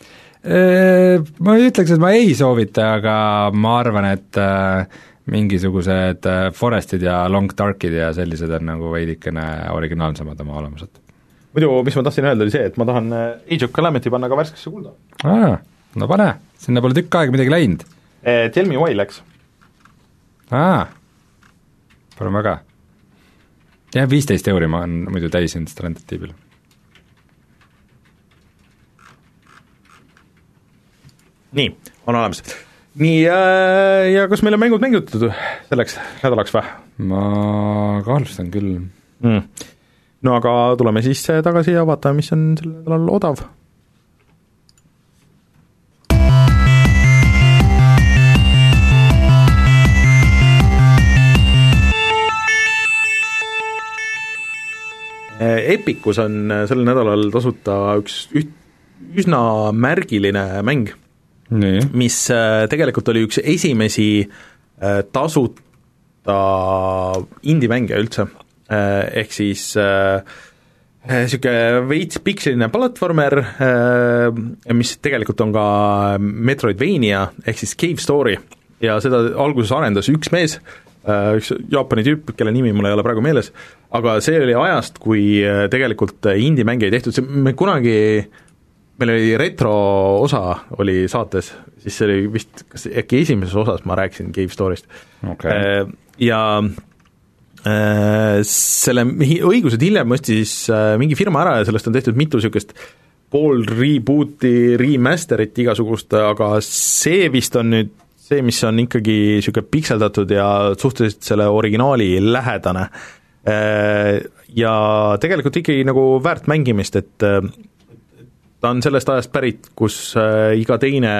Ma ei ütleks, et ma ei soovita, aga ma arvan, et äh, mingisugused äh, Forestid ja Long Darkid ja sellised on nagu veidikene originaalsemad oma olemuselt. muidu, mis ma tahtsin öelda, oli see, et ma tahan äh, Age of Calamity panna ka värskesse kulda. aa, no pane, sinna pole tükk aega midagi läinud. Tell me why läks. aa, palun väga. jah, viisteist euri ma olen muidu täis jäänud Stranded Deepil nii, on olemas. nii äh,, ja kas meil on mängud mängitud selleks nädalaks või? ma kahtlustan küll mm.. no aga tuleme siis tagasi ja vaatame, mis on sel nädalal odav Epicus on sel nädalal tasuta üks üht, üsna märgiline mäng, mis äh, tegelikult oli üks esimesi äh, tasuta indie-mänge üldse, äh, ehk siis niisugune veits piksline platvormer, mis tegelikult on ka Metroidvania, ehk siis Cave Story, ja seda alguses arendas üks mees, üks Jaapani tüüp, kelle nimi mul ei ole praegu meeles, aga see oli ajast, kui tegelikult indie-mänge ei tehtud, see, me kunagi meil oli retro osa oli saates, siis see oli vist, kas äkki esimeses osas ma rääkisin Cave Story'st okay.. Ja selle õigused hiljem ostis mingi firma ära ja sellest on tehtud mitu niisugust pool reboot'i, remaster'it igasugust, aga see vist on nüüd see, mis on ikkagi niisugune pikseldatud ja suhteliselt selle originaali lähedane. Ja tegelikult ikkagi nagu väärt mängimist, et ta on sellest ajast pärit, kus äh, iga teine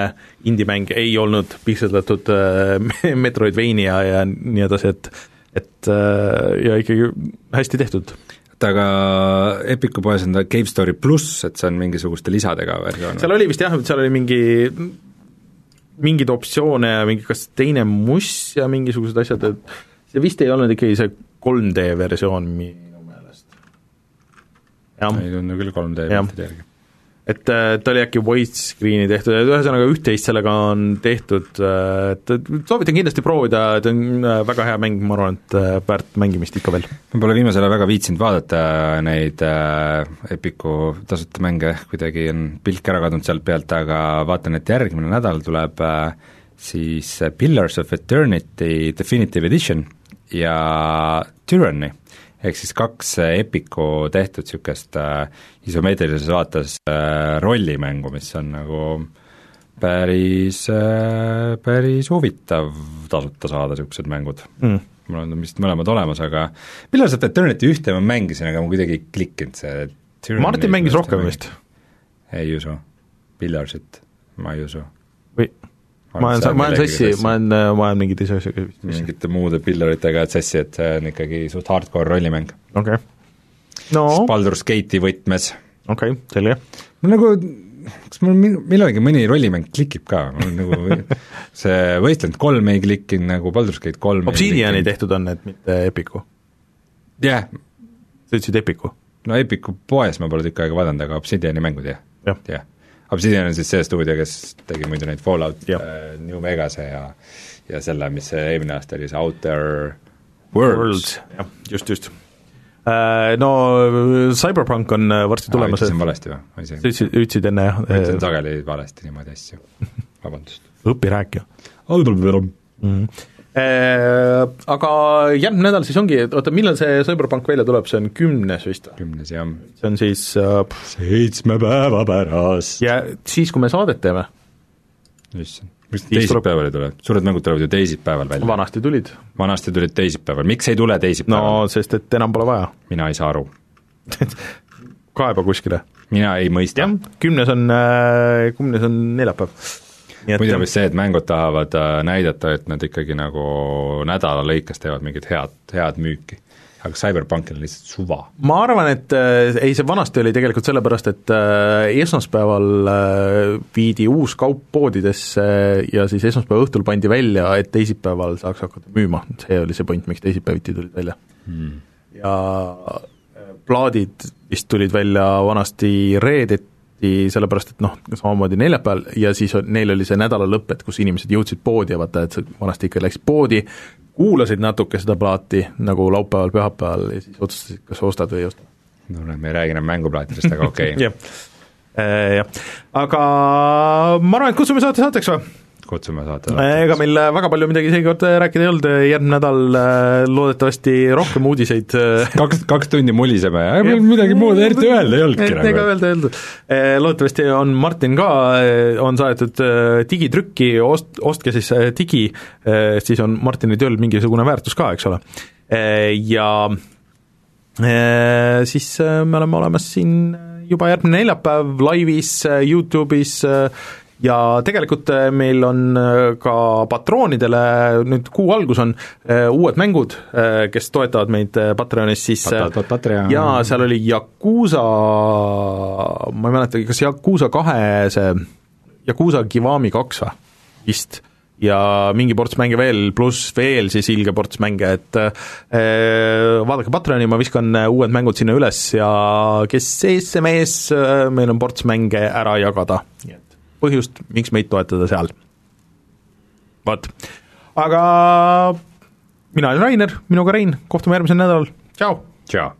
indie-mäng ei olnud pikseldatud äh, Metroidvania ja nii edasi, et et äh, ja ikkagi hästi tehtud. aga Epicu poes on ta Cave Story pluss, et see on mingisuguste lisadega versioon? seal oli vist jah, seal oli mingi mingeid optsioone ja mingi kas teine must ja mingisugused asjad, et see vist ei olnud ikkagi see 3D versioon minu meelest. ei tundu küll 3D piltide järgi et, et oli äkki widescreen'i tehtud, et ühesõnaga üht-teist sellega on tehtud, et soovitan kindlasti proovida, et on äh, väga hea mäng, ma arvan, et äh, väärt mängimist ikka veel. ma pole viimasel ajal väga viitsinud vaadata neid äh, Epiku tasuta mänge, kuidagi on pilk ära kadunud sealt pealt, aga vaatan, et järgmine nädal tuleb äh, siis Pillars of Eternity Definitive Edition ja Tyranny ehk siis kaks Epiku tehtud niisugust äh, isomeetrilises vaates äh, rollimängu, mis on nagu päris äh,, päris huvitav tasuta saada niisugused mängud. Mm.. mul on vist mõlemad olemas, aga millal sa Eternity ühte ma mängisin, aga mul kuidagi ei klikkinud see Martin mängis rohkem vist? ei usu, Pillarsit ma ei usu. Ma olen, ma olen sassi, ma olen, ma olen mingi teise asjaga mingite muude pillaritega sassi, et see on ikkagi suht hardcore rollimäng. okei okay.. no Baldur's Gate'i võtmes. okei okay,, selge. mul nagu, kas mul millalgi mõni rollimäng klikib ka, mul nagu see Wasteland kolm ei klikkinud nagu, Baldur's Gate kolm Obsidiani tehtud on need, mitte Epiku? jah yeah.. sa ütlesid Epiku? no Epiku poes ma pole tükk aega vaadanud, aga Obsidiani mängud jah, jah ja. ja Obsidian on siis see stuudio, kes tegi muidu neid Fallout äh, New Vegase ja ja selle, mis see eelmine aasta oli, see Outer Worlds, jah, just, just äh, no Cyberpunk on äh, varsti tulemas. ütlesin valesti või? ise ütlesid, ütlesid enne jah? ma ütlen sageli valesti niimoodi asju, vabandust. õpi rääkija. mm. -hmm. Äh, aga järgmine nädal siis ongi, oota, millal see Cyberpunk välja tuleb, see on kümnes vist kümnes, jah. see on siis äh, seitsme päeva pärast. ja siis, kui me saadet teeme. issand, miks teisipäeval ei tule? suured mängud tulevad ju teisipäeval välja. vanasti tulid. vanasti tulid teisipäeval, miks ei tule teisipäeval? no sest, et enam pole vaja. mina ei saa aru kaeba kuskile. mina ei mõista. jah, kümnes on, äh, kümnes on neljapäev muidu on vist see, et mängud tahavad äh, näidata, et nad ikkagi nagu nädala lõikes teevad mingit head, head müüki. Aga CyberPunkil on lihtsalt suva. ma arvan, et äh, ei, see vanasti oli tegelikult sellepärast, et äh, esmaspäeval äh, viidi uus kaup poodidesse ja siis esmaspäeva õhtul pandi välja, et teisipäeval saaks hakata müüma, see oli see point, miks teisipäeviti tulid välja. Hmm.. ja äh, plaadid vist tulid välja vanasti reedeti tehti sellepärast, et noh, samamoodi neljapäeval ja siis on, neil oli see nädalalõpp, et kus inimesed jõudsid poodi ja vaata, et sa vanasti ikka läksid poodi, kuulasid natuke seda plaati nagu laupäeval, pühapäeval ja siis otsustasid, kas ostad või ei osta. no näed, me ei räägi enam mänguplaatidest, aga okei okay. jah, äh, jah, aga ma arvan, et kutsume saate saateks või? Kutsume saate ega meil äh, väga palju midagi seekord äh, rääkida ei olnud, järgmine nädal äh, loodetavasti rohkem uudiseid kaks, kaks tundi muliseme ja meil midagi muud eriti öelda ei olnudki nagu. ega öelda ei olnud. Loodetavasti on Martin ka, on saadetud digitrükki, ost-, ostke siis digi, siis on Martini tööl mingisugune väärtus ka, eks ole. Ja siis me oleme olemas siin juba järgmine neljapäev laivis Youtube'is ja tegelikult meil on ka patroonidele, nüüd kuu algus on, uued mängud, kes toetavad meid Patreonis, siis Patreon. jaa, seal oli Yakuusa, ma ei mäleta, kas Yakuusa kahe see, Yakuusa Kiwami kaks või, vist. Ja mingi ports mänge veel, pluss veel siis ilge ports mänge, et äh, vaadake Patreoni, ma viskan uued mängud sinna üles ja kes ees, see mees, meil on ports mänge ära jagada, nii et põhjust, miks meid toetada seal. vot, aga mina olen Rainer, minuga Rein, kohtume järgmisel nädalal, tšau! tšau!